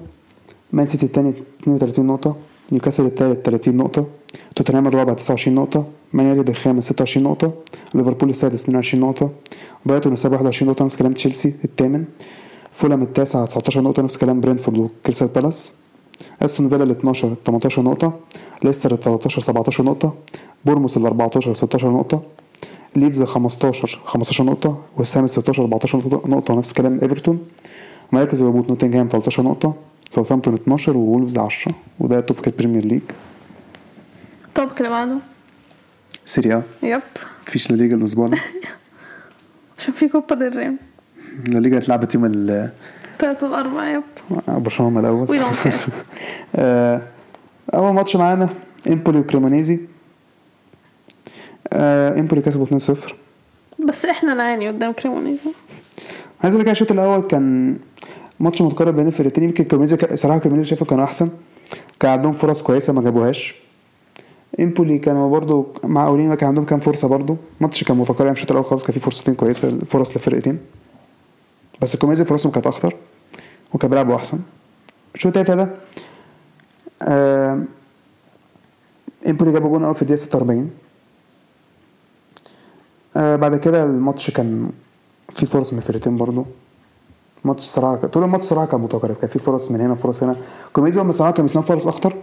مان سيتي الثاني 32 نقطة. نيوكاسل الثالث 30 نقطة. توتنهام الرابع 29 نقطة. مان يونايتد الخامس 26 نقطة. ليفربول السادس 22 نقطة. برايتون السابع 21 نقطة نفس كلام تشيلسي الثامن. فولام التاسع 19 نقطة نفس كلام برينفورد وكريستال بالاس. أستون فيلا ال 12 18 نقطة ليستر ال 13 17 نقطة بورنموث ال 14 16 نقطة ليدز 15 15 نقطة وست هام 16 14 نقطة نفس كلام إيفرتون. مراكز الهبوط نوتنجهام 13 نقطة ساوثامبتون 12 وولفز 10 وده ده كان Premier League. طب اللي بعده. Serie A. Yep. مفيش لا ليجا الأسبوع ده. [LAUGHS] عشان في كوبا ري. لا ليجا اتلعبت يوم ال تلات والأربعة يب. برشلونة We don't care. آه، أول ماتش معانا إمبولي وكريمونيزي. آه، إمبولي كسبوا 2-0 بس إحنا نعاني قدام كريمونيزي. عايز أقول لك الشوط الأول كان ماتش متقارب بين الفرقتين يمكن كريمونيزي صراحة كريمونيزي شايفه كانوا أحسن. كان عندهم فرص كويسة ما جابوهاش. إمبولي كانوا برضو معقولين كان عندهم كام فرصة برضو. الماتش كان متقارب يعني الشوط الأول خالص كان فيه فرصتين كويسة فرص للفرقتين بس كريمونيزي فرصهم كانت أخطر. وكان بيلعبوا احسن الشوط التاني ده آه امبولي جابوا جون اول في الدقيقة 46 آه بعد كده الماتش كان في فرص من الفرقتين برضو. الماتش صراحة طول الماتش صراحة كان متقارب كان في فرص من هنا وفرص هنا. كريمونيزي هم صراحة كانوا بيصنعوا فرص اخطر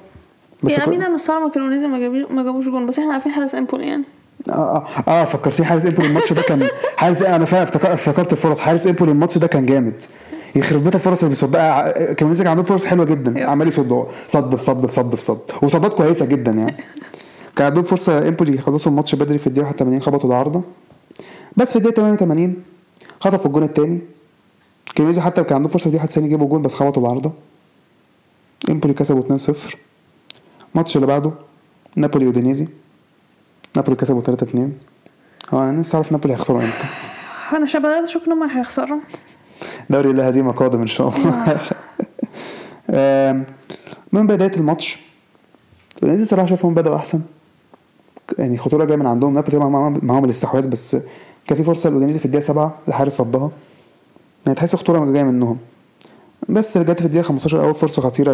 بس يعني أنا مستغربة كريمونيزي ما جابوش ما جابوش جون بس إحنا عارفين حارس إمبولي يعني. آه آه, آه فكرتني حارس إمبولي. الماتش ده كان حارس أنا افتكر- افتكرت الفرص. حارس إمبولي الماتش ده كان جامد. يخرب بيت الفرص اللي بيصدها كان عنده فرص حلوة جدا. عمال يصد صد في صد في صد في صد. وصدات كويسة جدا يعني. [LAUGHS] كان عندهم فرصة امبولي يخلصوا الماتش بدري في الدقيقة 81 خبطوا العارضة. بس في الدقيقة 88 خطفوا الجون الثاني كريمونيزي حتى كان عنده فرصة في الدقيقه 91 يجيبوا جون بس خبطوا العارضة. امبولي كسبوا 2-0 الماتش اللي بعده نابولي وأودينيزي نابولي كسبوا 3-2 هو أنا نفسي اعرف نابولي هيخسروا إمتى. أنا بدات اشك ان هم هيخسروا. دوري لا هزيمة قادم إن شاء الله. آم، من بداية الماتش دينيزي صراحة شايفهم بدأوا أحسن. يعني خطورة جاية من عندهم. نابولي طبعا معاهم الاستحواذ بس كان في فرصة لودينيزي في الدقيقة 7 الحارس صدها. يعني تحس خطورة جاية منهم. بس جت في الدقيقة 15 أول فرصة خطيرة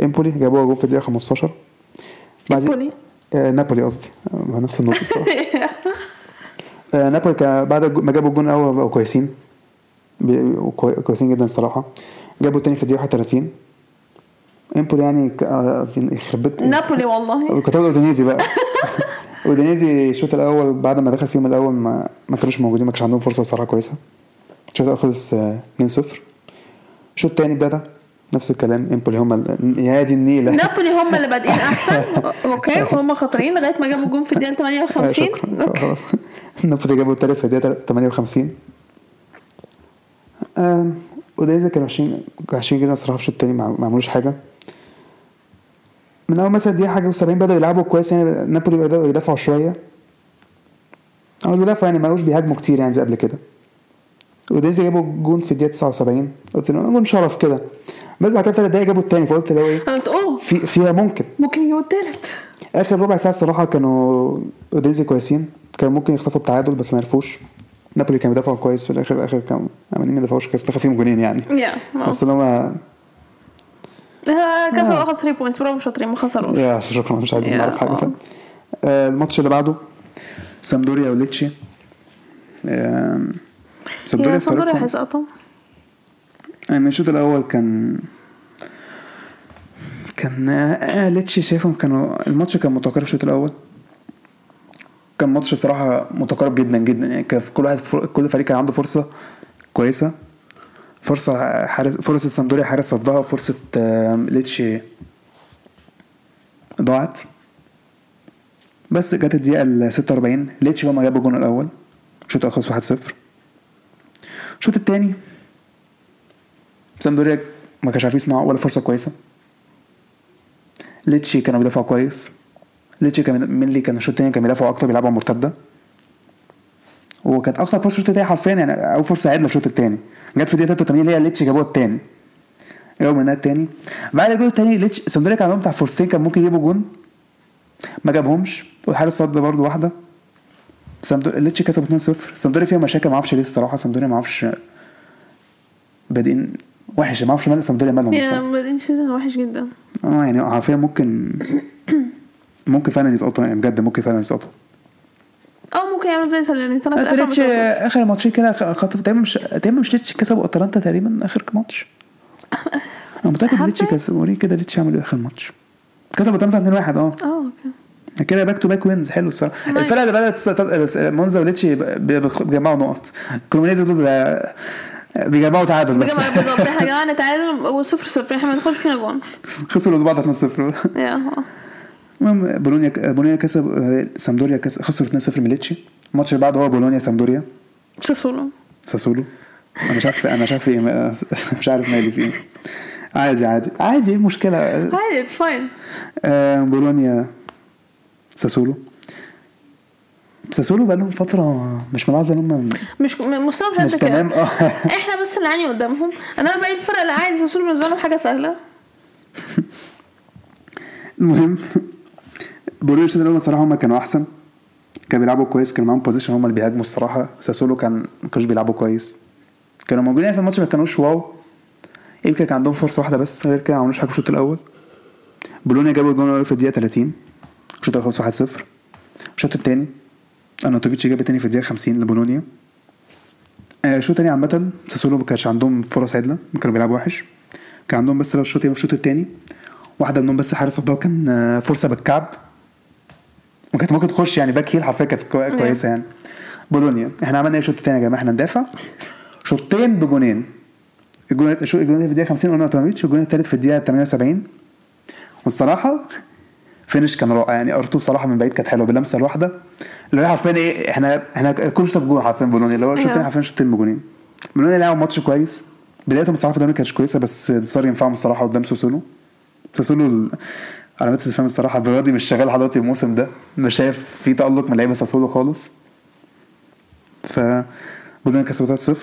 لإمبولي. جابوها جول في الدقيقة 15 بعد إمبولي؟ آه نابولي قصدي. آه نفس النقطة الصراحة [LAUGHS] آه نابولي بعد ما جابوا الجون الأول بقوا كويسين. كويسين جدا الصراحة. جابوا التاني في الدقيقة 31 إمبولي يعني آه، يخرب بيت نابولي والله. [LAUGHS] كنت أودينيزي بقى. [LAUGHS] أودينيزي الشوط الأول بعد ما دخل فيهم الأول ما ما كانوش موجودين ما كانش عندهم فرصة صراحة كويسة. الشوط الأول خلص آه، 2-0 الشوط التاني بدأ نفس الكلام. إمبولي هم ال- يا دي النيلة. [LAUGHS] نابولي هم اللي بادئين أحسن. okay وهم خطرين لغاية ما جابوا جون في الدقيقة 58 شكرا. okay. خلاص نابولي جابوا التالت في الدقيقة 58 آم، اودينيزي كانوا وحشين وحشين جدا الصراحة في الشوط التاني ما عملوش حاجة. من أول مثلا دقيقة حاجة و70 بدأوا يلعبوا كويس يعني نابولي بدأوا يدافعوا شوية. أو المدافع يعني ما بقوش بيهاجموا كتير يعني زي قبل كده. اودينيزي جابوا جون في الدقيقة 79 قلت له جون شرف كده. بس بعد كده ثلاث دقايق جابوا التاني فقلت له إيه؟ أوه! في فيها ممكن. ممكن يجيبوا التالت. آخر ربع ساعة الصراحة كانوا أودينزي كويسين. كانوا ممكن يخطفوا التعادل بس ما عرفوش. نابولي كان بيدافعوا كويس في الآخر اخر كان عمالين ما يدافعوش كويس دخل فيهم جونين يعني. yeah بس ان هم كسبوا آه. اخد 3 points برافو شاطرين ما خسروش. يا شكرا مش عايزين نعرف حاجة آه. آه، الماتش اللي بعده سامدوريا وليتشي. آه، سامدوريا يا سامدوريا هيسقطوا. يعني الشوط الأول كان كان آه ليتشي شايفهم كانوا الماتش كان متقارب الشوط الأول. كان ماتش صراحة متقارب جدا جدا. يعني كان كل واحد. كل فريق كان عنده فرصة كويسة. فرصة حارس فرصة السامدوريا حارس صدها فرصة ليتشي ضاعت. بس جت الدقيقة ال 46 ليتشي هما جابوا الجون الأول. الشوط الأول خلص 1-0 الشوط الثاني سامدوريا ما كانش عارف يصنع ولا فرصة كويسة. ليتشي كانوا بيدافعوا كويس. ليتشي كان مينلي كان الشوط الثاني كان بيدافعوا أكتر بيلعبوا مرتدة. وكانت أكتر فرصة الشوط الثاني حرفيا يعني أو فرصة عدلة الشوط الثاني جت في الدقيقة 83 اللي هي ليتشي جابوها الثاني جابوا منها الثاني بعد الجول الثاني ليتشي سامدوريا كان عندهم بتاع فرصتين كان ممكن يجيبوا جون. ما جابهمش. والحارس صد برضه واحدة. سامدوريا ليتشي كسبوا 2-0 سامدوريا فيها مشاكل ما أعرفش ليه الصراحة. سامدوريا ما أعرفش. بادئين وحش. ما أعرفش مال سامدوريا مالهم الصراحة. بادئين season وحش جدا. آه يعني حرفيا ممكن [COUGHS] ممكن فعلا يسقطوا يعني بجد ممكن فعلا يسقطوا. أو ممكن يعملوا زي ساليرنيتانا في بس الآخر مش. آخر ماتشين كده خطف تقريبا مش تقريبا مش ليتش كسبوا أتلانتا تقريبا آخر ماتش. [LAUGHS] أنا متأكد؟ ليتش كسبوا. وريني كده ليتش عملوا إيه آخر ماتش. كسبوا أتلانتا 2-1 آه. آه okay. كده back to back wins حلو الصراحة. الفرقة اللي بدأت مونزا وليتش بيجمعوا نقط. كريمونيزي دول بيجمعوا تعادل بس. بجمع بالظبط إحنا جمعنا تعادل وصفر صفر. إحنا ما ندخلش فينا جون خسروا بعض 2-0 yeah. المهم بولونيا بولونيا كسب آه، سامدوريا كسب خسروا 2-0 من ليتشي. الماتش اللي بعده هو بولونيا سامدوريا. ساسولو. ساسولو. أنا مش عارف أنا مش عارف إيه [LAUGHS] مش عارف مالي فيه. عادي عادي. عادي إيه المشكلة؟ عادي it's fine آه، بولونيا ساسولو. ساسولو بقى لهم فترة مش ملاحظه ان هم مش مستوى مش قد كده. تمام آه. [LAUGHS] إحنا بس اللي عاني قدامهم. أنا باقي الفرق اللي عادي ساسولو بالنسبة لهم حاجة سهلة. [LAUGHS] المهم بولونيا الشوط الأول الصراحه هم كانوا أحسن. كانوا بيلعبوا كويس كانوا معاهم possession هم اللي بيهاجموا الصراحة. ساسولو كان ما كانوش بيلعبوا كويس. كانوا موجودين في الماتش ما كانوش واو. يمكن كان عندهم فرصة واحدة بس غير كده ما عملوش حاجة في الشوط الأول. بولونيا جابوا الجون الأول في الدقيقة 30 الشوط الأول خلص 1-0 الشوط الثاني ارناوتوفيتش جاب الثاني في الدقيقة 50 لبولونيا. آه، الشوط الثاني عامة ساسولو ما كانش عندهم فرص عدلة كانوا بيلعبوا وحش. كان عندهم بس لو الشوط الشوط الثاني واحدة منهم بس حارس الله كان آه، فرصة بالكعب. وكانت ممكن تخش يعني back heel حرفيا كانت كوي- كويسة يعني. بولونيا. إحنا عملنا إيه؟ الشوط الثاني يا جماعة. إحنا ندافع. شوطين بجونين. الجون الجون في الدقيقة 50 قلنا اوتوماتيك الجون الثالث في الدقيقة 78 والصراحة finish كان رائع. يعني أرتو صراحة من بعيد كانت حلوة باللمسه الواحدة. اللي هي حرفيا إيه إحنا إحنا كل شوط بجون حرفيا بولونيا. اللي هو الثاني أيوه. حرفيا شوطين بجونين. بولونيا لعبوا ماتش كويس. بدايتهم الصراحه في الدوري ما كانتش كويسة بس صار ينفعهم الصراحه قدام ساسولو. سوسولو علامات استفهام الصراحة بيرادي مش شغال دلوقتي الموسم ده. مش شايف في تألق من لعيبة ساسولو خالص. ف بولونيا كسبوا 3-0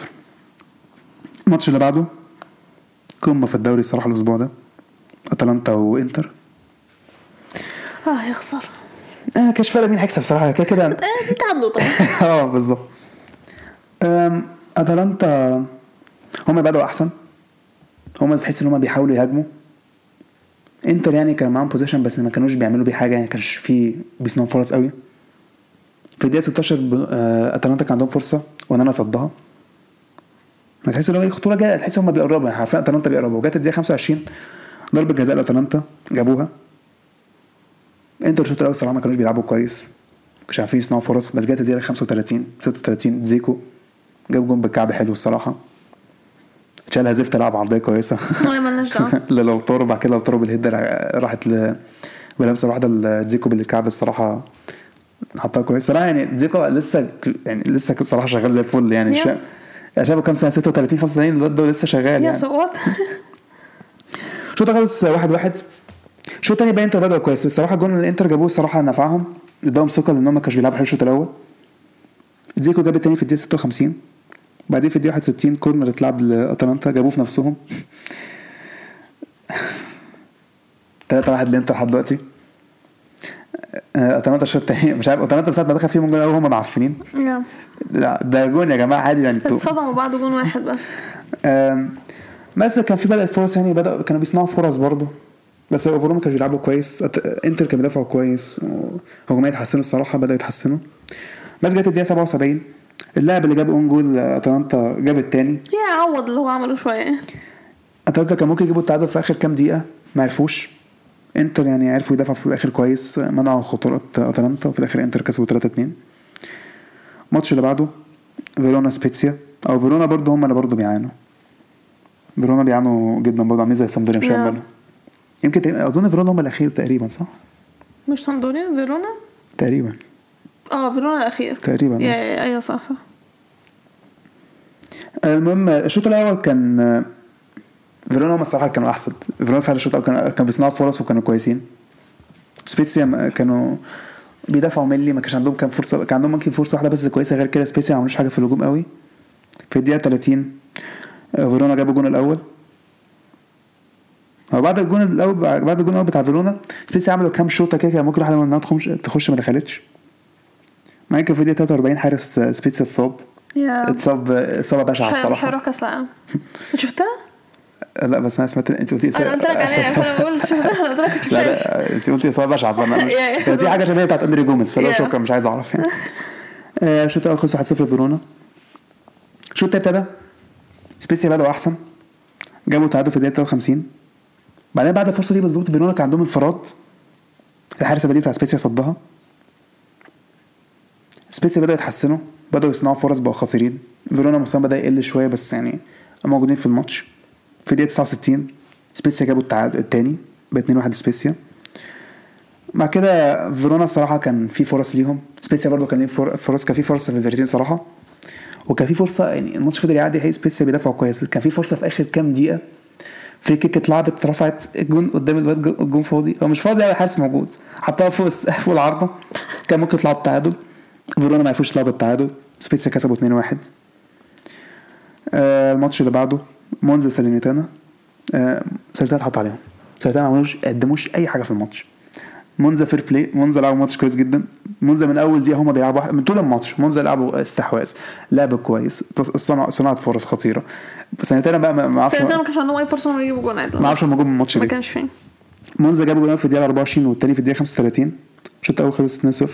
الماتش اللي بعده قمة في الدوري الصراحة الأسبوع ده. أتلانتا وإنتر. آه يخسر. آه كانش فارق مين هيكسب صراحة كده كده. تعادلوا طبعا [LAUGHS] آه بالظبط. أتلانتا هم بدأوا أحسن. هم تحس إن هم بيحاولوا يهاجموا. انتر يعني كان معاهم possession بس ما كانوش بيعملوا بيه حاجة يعني كانش في بيصنعوا فرص قوي. في الدقيقة 16 ب- آه، أتلانتا كان عندهم فرصة وأونانا صدها. ما تحس إن هو الخطوره جاية تحس هم بيقربوا يعني حرفيا أتلانتا بيقربوا. وجت الدقيقة 25 ضربة جزاء لأتلانتا جابوها. انتر الشوط الأول الصراحه ما كانوش بيلعبوا كويس. مش عارفين يصنعوا فرص بس جت الدقيقة 35 36 زيكو جاب جون بالكعب حلو الصراحة. شالها زفت لعب عرضيه كويسة. [LAUGHS] ما مالناش دعوة. [LAUGHS] للوتارو بعد كده لوتارو بال head راحت ل بلمسه واحدة لزيكو بالكعب. الصراحة حطها كويس. صراحة يعني زيكو لسه يعني لسه صراحة شغال زي الفل. يعني مش يعني شايفه كام سنة؟ 36 35 الواد ده لسه شغال يعني. الشوط [LAUGHS] خلص واحد واحد. الشوط الثاني بقى انتر بدأوا كويس. بس الصراحة الجون اللي الانتر جابوه الصراحه نفعهم اداهم ثقة لأن هم ما كانوش بيلعبوا حلو الشوط الأول. زيكو جاب التاني في الدقيقة 56 بعدين في الدقيقة 61 corner اتلعب لأتلانتا جابوه في نفسهم. 3 1 للانتر لحد دلوقتي. أتلانتا الشوط التاني مش عارف أتلانتا من ساعة ما دخل فيهم جول هم معفنين. yeah. لا، ده جون يا جماعة عادي يعني اتصدموا بعد جون واحد بس. بس كان في بدأت فرص يعني بدأ كانوا بيصنعوا فرص برضه. بس overall ما كانوا بيلعبوا كويس. إنتر كان بيدافعوا كويس هجوميا اتحسنوا الصراحة بدأوا يتحسنوا. بس جت الدقيقة 77 اللاعب اللي جاب own goal اتلانتا جاب التاني. yeah عوض اللي هو عمله شوية. اتلانتا كان ممكن يجيبوا التعادل في آخر كام دقيقة؟ ما عرفوش. انتر يعني عرفوا يدافعوا في الآخر كويس منعوا خطورات اتلانتا وفي الآخر انتر كسبوا 3 2 الماتش اللي بعده فيرونا سبيتسيا. أو فيرونا برضه هم اللي برضه بيعانوا. فيرونا بيعانوا جدا برضه عاملين زي سامدوريا مش. بالهم يمكن أظن فيرونا هم الأخير تقريبا صح؟ مش سامدوريا فيرونا؟ تقريبا. آه فيرونا الاخير تقريبا يا آه. يا- أيوه صح صح. المهم الشوط الأول كان آه، فيرونا هم الصراحه كانوا أحسن. فيرونا فعلا الشوط الأول كانوا كانوا بيصنعوا فرص وكانوا كويسين. سبيتسيا كانوا بيدافعوا ملي ما كانش عندهم كان فرصة كان عندهم ممكن فرصة واحدة بس كويسة غير كده سبيتسيا ما عملوش حاجة في الهجوم قوي. في الدقيقة 30 آه، فيرونا جابوا الجون الأول. هو بعد الجون الأول بعد الجون الأول بتاع فيرونا سبيتسي عملوا كام شوطة كده كان ممكن واحدة منها تخش ما دخلتش. في الدقيقه 43 حارس آه، سبيتسي اتصاب. yeah. اتصاب آه، إصابة بشعة هي- مش الصراحة. هيروح كاس العالم شفتها؟ لا بس أنا سمعت أنت قلتي أنا قلت لك عليها فأنا بقول شفتها قلت لك [LAUGHS] لا أنت قلتي إصابة بشعة فأنا [LAUGHS] دي حاجة شبيهة بتاعت أندري جوميز فلو yeah. شكرا مش عايز أعرف يعني. [LAUGHS] آه، الشوط الأول خلص 1-0 فيرونا الشوط التاني ابتدى. سبيسيا بدأوا أحسن. جابوا تعادل في الدقيقة 53 بعدين بعد الفرصة دي بالظبط فيرونا كان عندهم انفراد. الحارس البديل بتاع سبيسيا صدها سبيسيا بدأوا يتحسنوا بدأوا يصنعوا فرص بقوا خطيرين. فيرونا مستواهم بدأ يقل شوية بس يعني موجودين في الماتش. في الدقيقة 69 سبيسيا جابوا التعادل التاني ب 2-1 سبيسيا مع كده فيرونا الصراحه كان في فرص ليهم. سبيسيا برضو كان ليه فر- فرص كان في فرصة في الفرقتين صراحة. وكان في فرصة يعني الماتش فضل يعدي هي سبيسيا بيدافعوا كويس كان في فرصة في آخر كام دقيقة في kick اتلعبت اترفعت الجون قدام الواد جو- الجون فاضي. هو مش فاضي يعني الحارس موجود. حطها فوق فوق العارضة. كان ممكن يطلعوا التعادل فيرونا ما عرفوش يلعبوا التعادل سبيسيا كسبوا 2-1 آه الماتش اللي بعده مونزا سالينيتانا. آه سالينيتانا اتحط عليهم. سالينيتانا ما عملوش قدموش أي حاجة في الماتش. مونزا fair play مونزا لعبوا ماتش كويس جدا. مونزا من أول دقيقة هما بيلعبوا من طول الماتش مونزا لعبوا استحواذ. لعب كويس. صنع صناعه فرص خطيرة. بس سنتين بقى ما أعرفش سنتين ما كانش عندهم أي فرصة انهم يجيبوا جون عدل ما أعرفش هما جم الماتش ما كانش فيه مونزا جابوا جول في الدقيقة 24 والتاني في الدقيقة 35 الشوط الأول خلص 2-0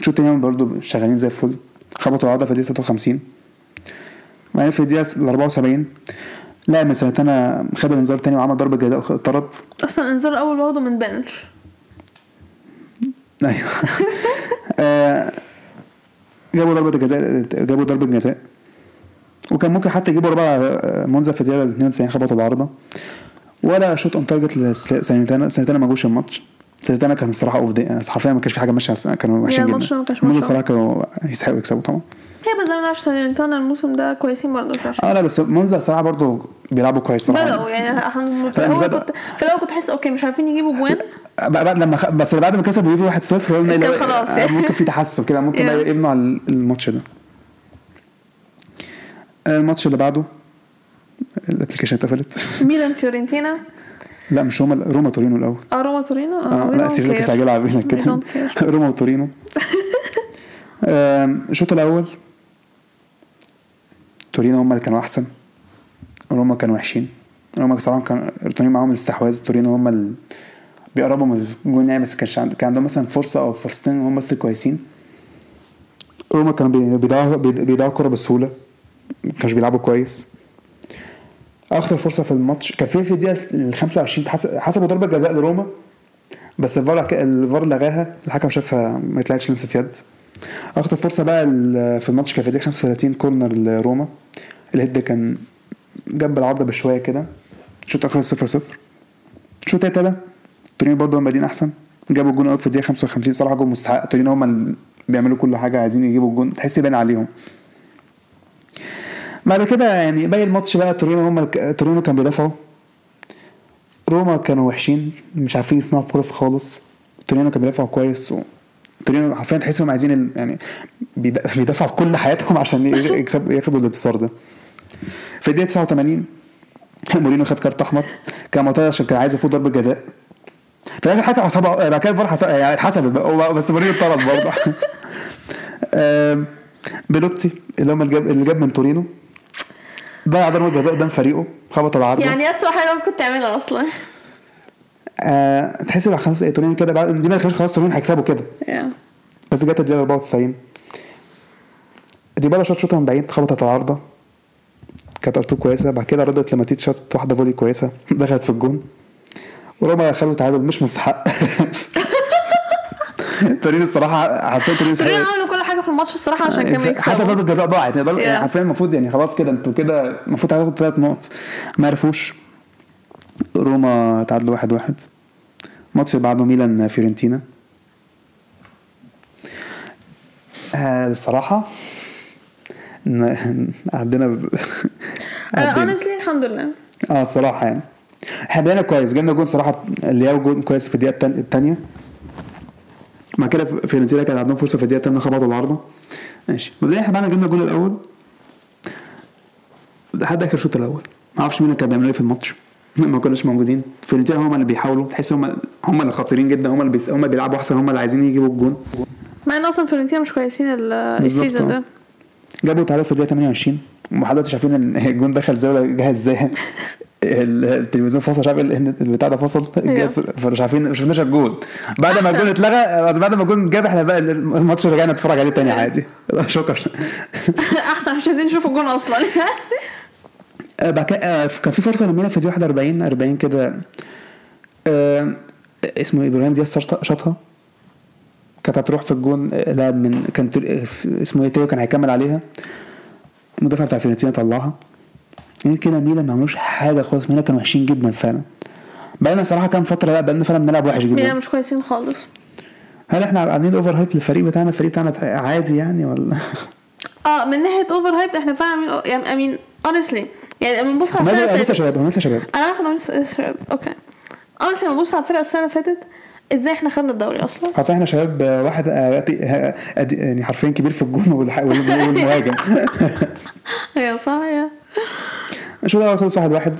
الشوط التاني هم برضه شغالين زي الفل. خبطوا العوضه في الدقيقة 56 بعدين في الدقيقة 74 لاعب من سنتنا خد الإنذار تاني وعمل ضربة جزاء طرد. أصلا الإنذار الأول واخده من bench. [LAUGHS] أيوه. آه، جابوا ضربة جزاء جابوا ضربة جزاء. وكان ممكن حتى يجيبوا ربع آه، مونزا في الدقيقة 92 خبطوا العارضه ولا shot on target لسالينيتانا سالينيتانا ما جوش الماتش. سالينيتانا كان الصراحة off day حرفيا ما كانش في حاجة ماشية كانوا وحشين جدا. الماتش ما كانش. الصراحة كانوا يستحقوا يكسبوا طبعا. هي بس نعرفش سالينيتانا الموسم ده كويسين برضه عشان آه لا بس مونزا الصراحة برضو بيلعبوا كويس صراحة بدأوا يعني في الأول. [LAUGHS] كنت في الأول كنت أحس okay مش عارفين يجيبوا جوان. [LAUGHS] بعد لما خ... بس بعد ما كسبوا يوفي 1-0 قلنا خلاص آه، يعني. ممكن في تحسن كده ممكن. بقى يبنوا على الماتش ده. آه، الماتش اللي بعده ال application اتقفلت. ميلان فيورنتينا. لا مش روما روما تورينو الأول. آه روما تورينو؟ آه we لا. مستعجله على بينك We كده. [LAUGHS] روما وتورينو. الشوط الأول تورينو هم اللي كانوا أحسن. روما كانوا وحشين. روما صراحة كان تورينو معاهم الاستحواذ. تورينو هم اللي بيقربوا من الجون يعني بس كانش عند... كان عندهم مثلا فرصة أو فرصتين هم بس كويسين. روما كانوا بي- بيضيعوا بيض- بيضيعوا الكوره بسهولة. ما كانوش بيلعبوا كويس. أخطر فرصة في الماتش. كان في في الدقيقة ال 25 حس- حسبوا ضربة جزاء لروما بس الفار الفار لغاها الحكم شافها ما طلعتش لمسة يد. أخطر فرصة بقى في الماتش كان في الدقيقة 35 corner لروما. ال head كان جنب العارضه بشوية كده. الشوط الآخر 0 0 الشوط التاني ابتدى تورينو برضه بادئين أحسن. جابوا الجون اول في الدقيقة 55 صراحة جون مستحق. تورينو هم بيعملوا كل حاجة عايزين يجيبوا الجون. تحس يبان عليهم. بعد كده يعني باقي الماتش بقى تورينو هم تورينو كان بيدافعوا. روما كانوا وحشين مش عارفين يصنعوا فرص خالص. تورينو كان بيدافعوا كويس و... تورينو حرفيا تحس إنهم عايزين ال- يعني بيد- [LAUGHS] بيدافعوا بكل حياتهم عشان [LAUGHS] يكسب ياخدوا الانتصار ده. في الدقيقة 89 [LAUGHS] مورينيو خد كارت أحمر. كان معترض عشان كان عايز يفوت ضربة جزاء. في الآخر حكم حسبها بعد كده الفار حسب يعني اتحسبت بس مورينيو اتطرد برضه. بيلوتي اللي هم اللي جاب من تورينو. ضيع ضربه جزاء قدام فريقه خبط العارضه يعني اسوء حاجة ممكن تعملها أصلا. آه تحس بقى خلاص إيه، تورينو كده بعد دي ما خلاص تورينو هيكسبوا كده. بس جت الدقيقة 94 ديبالا شاط شوطة من بعيد خبطت العارضة. كانت ارتو كويسة. بعد كده ردت لماتيتش شاط واحدة volley كويسة. [LAUGHS] دخلت في الجون. وروما خدوا تعادل مش مستحق. [LAUGHS] تورينو الصراحة عارفين تورينو الصراحة- عملوا كل في الماتش الصراحة عشان كانوا حتى يكسبوا ضربه جزاء ضاعت. يعني يعني. حرفيا المفروض يعني خلاص كده أنتوا كده المفروض تاخدوا ثلاث نقط. ما عرفوش. روما تعادلوا واحد واحد. الماتش اللي بعده ميلان فيورنتينا. آه ب... [LAUGHS] عدينا. Honestly الحمد لله. آه الصراحة يعني. إحنا بدأنا كويس. جبنا جون صراحة لياو جون كويس في الدقيقة التان- التانية. بعد كده فيورنتينا كان عندهم فرصة في الدقيقة التانية خبطوا العارضة. ماشي. مبدئيا إحنا بعد جبنا الجون الأول. لحد آخر الشوط الأول. ما أعرفش مين كان بيعمل إيه في الماتش. [LAUGHS] ما كناش موجودين. فيورنتينا هم اللي بيحاولوا. تحس هم هم اللي خطيرين جدا. هم اللي بيس... هم اللي بيلعبوا أحسن. هم اللي عايزين يجيبوا الجون. مع إن أصلا فيورنتينا مش كويسين ال season. ده. جابوا تعادل في الدقيقة 28 وحضرتك شايفين إن [LAUGHS] الجون دخل ولا جه إزاي التلفزيون فصل مش عارف البتاع ده فصل؟ الجهاز- فمش عارفين مش شفناش الجول بعد ما الجول اتلغى بعد ما الجول جاب إحنا بقى الماتش رجعنا نتفرج عليه تاني عادي. [LAUGHS] شكرا. [LAUGHS] أحسن مش عايزين نشوف الجون أصلا. [LAUGHS] آه، بعد كده آه، كان في فرصة لميلان في الدقيقه 41 40 كده. آه، اسمه إبراهيم دياز شاطها- كانت هتروح في الجون لاعب من كان اسمه إيه تيو كان هيكمل عليها. المدافع بتاع فيورنتينا طلعها. غير كده ميلان ما عملوش حاجة خالص ميلان كانوا وحشين جدا فعلا. بقالنا صراحة كام فترة لا بقالنا فعلا بنلعب وحش ميلان جدا مش كويسين خالص. هل إحنا عاملين over hype للفريق بتاعنا؟ الفريق بتاعنا عادي يعني ولا؟ [LAUGHS] آه من ناحية over hype إحنا فعلا يعني I mean honestly يعني لما نبص على السنة اللي لسه فاتت. شباب هم لسه شباب. أنا عارفة انه لسه لسه شباب. Okay. Honestly لما نبص على الفرقة السنة اللي فاتت إزاي إحنا خدنا الدوري أصلا؟ حرفيا إحنا شباب آه، واحد آه، آه، يعني حرفيا كبير في الجون والمهاجم. أيوه صح يا الشوط الأول خلص واحد واحد.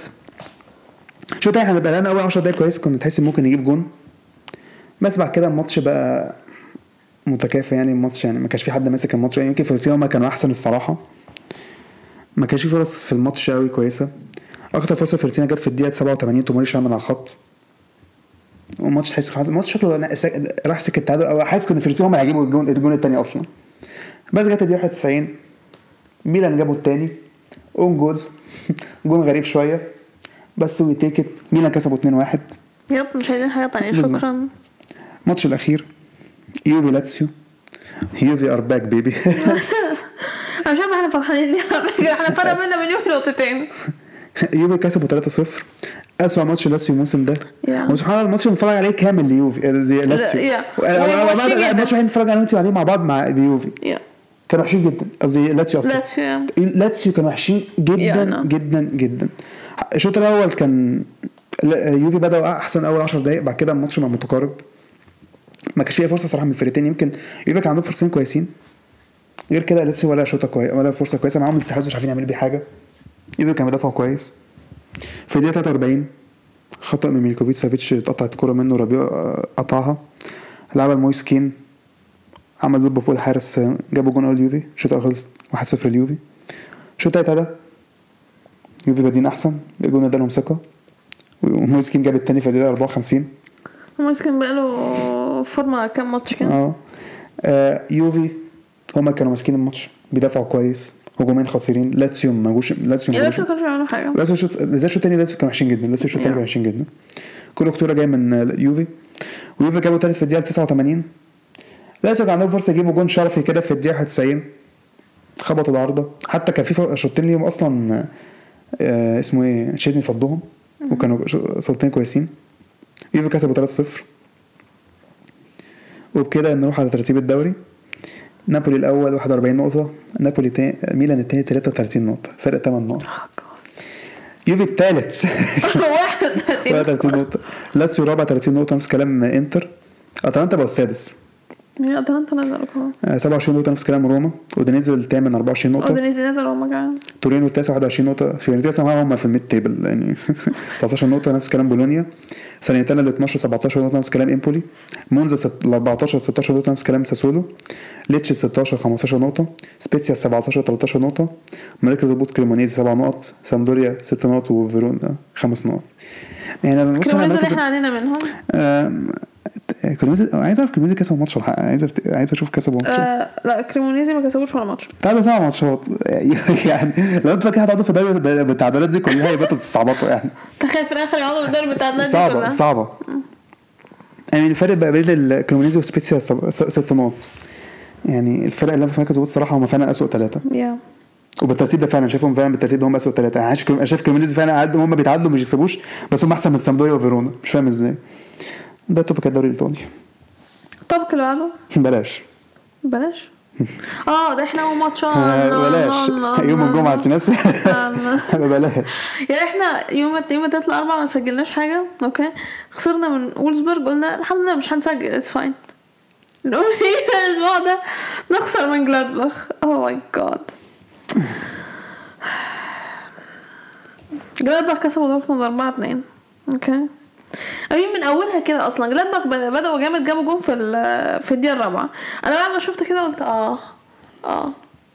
الشوط الثاني إحنا بقى لنا أول 10 دقايق كويس. كنا تحس إن ممكن نجيب جون. بس بعد كده الماتش بقى متكافئ يعني الماتش يعني ما كانش في حد ماسك الماتش. يعني يمكن فيورنتينا هما كانوا أحسن الصراحة. ما كانش في فرص في الماتش قوي كويسة. أكتر فرصة فيورنتينا جت في الدقيقة 87 توموري شالها من على الخط. والماتش تحس الماتش شكله راح سكة التعادل أو حاسس فيورنتينا هما اللي هيجيبوا الجون الجون الثاني أصلا. بس جت الدقيقة 91 ميلان جابوا الثاني own goal جون غريب شوية بس we take it ميلان كسبوا 2-1 Yep مش عايزين حاجة تانية. شكرا الماتش الاخير يوفي لاتسيو يوفي are back baby أنا مش عارفه إحنا فرحانين ليه. إحنا فرق بينا وبينهم نقطتين يوفي كسبوا 3-0 اسوأ ماتش لاتسيو الموسم ده Yeah. وسبحان الله الماتش اللي بنتفرج عليه كامل ليوفي آه، زي لاتسيو yeah. الماتش اللي نتفرج أنا وانت عليه مع بعض مع يوفي يا كانوا وحشين جدا. قصدي لاتسيو لاتسيو. لاتسيو كانوا وحشين جدا. جدا جدا. الشوط الأول كان يوفي بدأوا أحسن أول 10 دقائق بعد كده الماتش بقى متقارب. ما كانش فيه فرصة صراحة من الفرقتين يمكن يوفي كان عندهم فرصتين كويسين. غير كده لاتسيو ولا شوطة كويسه ولا فرصة كويسة معاهم. الاستحواذ مش عارفين يعملوا بيه حاجة. يوفي كان بيدافعوا كويس. في الدقيقة 43 خطأ من ميلكوفيتش سافيتش اتقطعت الكوره من رابيو آه، قطعها. لعبها لمويس كين. عمل ضربه فوق الحارس جابوا جون أول يوفي الشوط الأول خلص 1-0 ليوفي. الشوط التاني بدأ يوفي بادين أحسن الجون ادالهم ثقة. ومويس كين جاب التاني في الدقيقة 54 مويس كان بقاله فورمة كام ماتش كده؟ آه. آه، يوفي هما كانوا ماسكين الماتش بيدافعوا كويس هجومين خطيرين. لاتسيو ما جوش لاتسيو ما جوش. لاتسيو بيعملوا حاجة. لاتسيو بالذات الشوط الثاني لاتسيو كانوا وحشين جدا. لاتسيو الشوط الثاني. كانوا وحشين جدا. كل خطورة جاية من يوفي. ويوفي جابوا تالت في الدقيقة 89 لاتسيو كان عندهم فرصة يجيبوا جون شرفي كده في الدقيقة 91 خبطوا العارضة. حتى كان في شوطين ليهم أصلا آه اسمه إيه تشيزني صدهم. وكانوا ش- صوتين كويسين. يوفي كسبوا 3-0 وبكده نروح على ترتيب الدوري. نابولي الأول 41 نقطة. نابولي تاني ميلان الثاني 33 نقطة. فرق 8 نقط. يوفي الثالث [LAUGHS] واحد [LAUGHS] 33 نقطة. لاتسيو رابع 30 نقطة نفس كلام إنتر. أتلانتا بقوا السادس. اتلانتا نزلوا كمان آه، 27 نقطة نفس كلام روما. اودينيزي الثامن 24 نقطة. اودينيزي نزلوا هما كمان. تورينو التاسع 21 نقطة. فيورنتينا هم في ال mid table يعني [LAUGHS] 19 نقطة نفس كلام بولونيا. ساليرنيتانا ال 12 17 نقطة نفس كلام امبولي مونزا ال 14 16 نقطة نفس كلام ساسولو. ليتشي 16 15 نقطة. سبيتسيا 17 13 نقطة. مركز هبوط كريمونيزي 7 نقط. سامبدوريا 6 نقط وفيرونا 5 نقط. يعني لما ببص على اللي إحنا علينا منهم. كريمونيزي عايز أعرف كريمونيزي كسبوا ماتش ولا. عايز عايز أشوف كسبوا ماتش آه لا كريمونيزي ما كسبوش ولا ماتش. تعادلوا سبع ماتشات يعني لو أنتوا فاكرين هتقعدوا في الدوري بالتعادلات دي كلها يبقى أنتوا بتستعبطوا يعني. تخيل في الآخر يقعدوا بالدوري بتاع النادي صعبة كلها. صعبة. يعني الفرق بقى بين الكريمونيزي وسبيتسيا ست نقط. يعني الفرق اللي في مركز هبوط الصراحة هم فعلا أسوأ ثلاثة يا. وبالترتيب ده فعلا شايفهم فعلا بالترتيب ده هم أسوأ ثلاثة يعني أنا شايف كريمونيزي فعلا قد هم بيتعادلوا مش بيكسبوش بس هم أحسن من سامبدوريا وفيرونا. مش فاهم إزاي. ده topic الدوري الإيطالي. ال topic اللي بعده؟ بلاش. بلاش؟ آه ده إحنا أول ماتش [LAUGHS] لا، بلاش. لا، لا، يوم تنسى آه، [LAUGHS] بلاش. يعني إحنا يوم يوم التلات الاربع ما سجلناش حاجة okay؟ خسرنا من وولفزبرج قلنا الحمد لله مش هنسجل it's fine نقول إيه [LAUGHS] الأسبوع ده؟ نخسر من جلادباخ. oh my God جلادباخ كسبوا دورتموند 4 2 okay؟ أمين من أولها كده أصلا. جلادباخ بد- بدأوا جامد جابوا جون في في الدقيقة الرابعة. أنا بعد ما شفت كده قلت آه آه.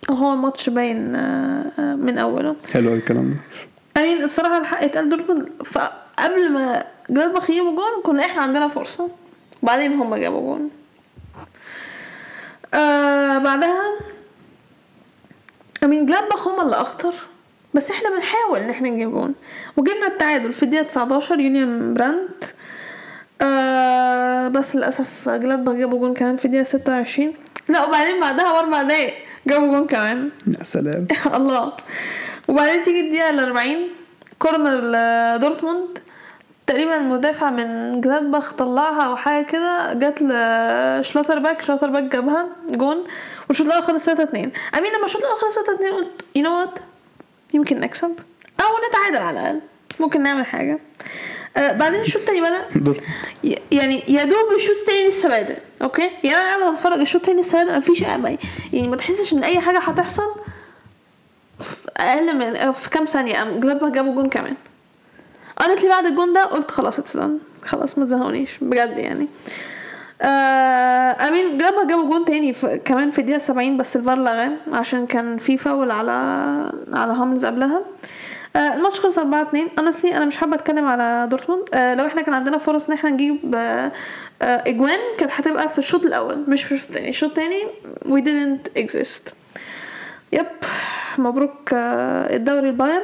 هو الماتش باين آه، آه، من أوله. حلو الكلام ده. امين الصراحة الحق اتقال دورتموند قبل ما جلادباخ يجيبوا جون كنا إحنا عندنا فرصة. بعدين هم جابوا جون. آه بعدها امين جلادباخ هم اللي أخطر. بس إحنا بنحاول ان إحنا نجيب جون وجبنا التعادل في الدقيقة 19 جوليان براندت آه بس للأسف جلادباخ جابوا جون كمان في الدقيقة 26 لا وبعدين بعدها بأربع دقايق جابوا جون كمان. يا سلام. [LAUGHS] الله. وبعدين تيجي الدقيقة الأربعين corner لدورتموند تقريبا المدافع من جلادباخ طلعها أو حاجة كده جت لشلوتربيك شلوتربيك جابها جون والشوط الأول خلص 3 2 أمين لما الشوط الأول خلص 3 2 قلت you know what يمكن نكسب؟ أو نتعادل على الأقل. ممكن نعمل حاجة. آه بعدين الشوط التاني بدأ. يعني يا دوب الشوط التاني لسه بادئ okay؟ يعني أنا قاعدة بتفرج الشوط التاني لسه بادئ مفيش امل يعني ما تحسش إن أي حاجة هتحصل؟ أقل من في كام ثانية قام جلادباخ جابوا جون كمان. honestly بعد الجون ده قلت خلاص it's done. خلاص ما تزهقونيش بجد يعني. آه أمين جابها جابوا جون تاني كمان في الدقيقة 70 بس الفار لغاه عشان كان في فاول على على هوملز قبلها. آه الماتش خلص 4 2 honestly أنا مش حابة أتكلم على دورتموند. آه لو إحنا كان عندنا فرص إن إحنا نجيب آه آه اجوان كانت هتبقى في الشوط الأول مش في الشوط التاني. الشوط التاني we didn't exist. yep مبروك آه الدوري البايرن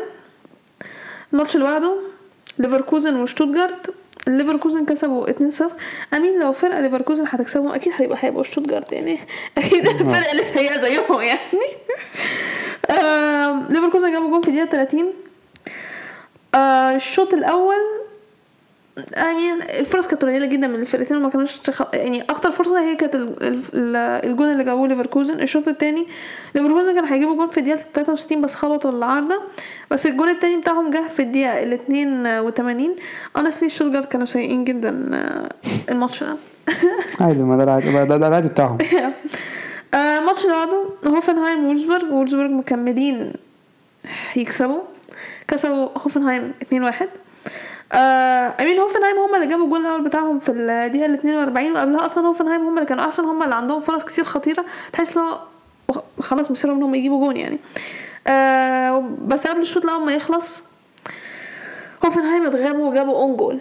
الماتش اللي بعده ليفركوزن وشتوتجارت ليفركوزن كسبوا 2-0 أمين لو فرقة ليفركوزن هتكسبهم أكيد هيبقى هيبقوا شتوتجارت يعني. [LAUGHS] أكيد الفرقة اللي سيئة زيهم يعني. ليفركوزن جابوا جون في الدقيقة 30 آه، الشوط الأول يعني الفرص كانت قليلة جدا من الفرقتين وما كانوش تخ... يعني أخطر فرصة هي كانت ال- ال- ال- الجون اللي جابوه ليفركوزن. الشوط الثاني ليفركوزن كان هيجيبوا جون في الدقيقة 63 بس خبطوا العارضة. بس الجون الثاني بتاعهم جه في الدقيقة ال 82 honestly شوتجارت كانوا سيئين جدا آه، الماتش ده. [LAUGHS] عادي ما ده العادي ده, العادي بتاعهم. [LAUGHS] آه، الماتش اللي بعده هوفنهايم وولفزبرج وولفزبرج مكملين يكسبوا. كسبوا هوفنهايم 2-1 آه I mean هوفنهايم هم اللي جابوا الجول الأول بتاعهم في الدقيقة ال 42 وقبلها أصلا هوفنهايم هم اللي كانوا أحسن هم اللي عندهم فرص كتير خطيرة تحس لو خلاص مصيرهم ان هم يجيبوا جون يعني. آه بس قبل الشوط الأول ما يخلص هوفنهايم اتغابوا وجابوا own goal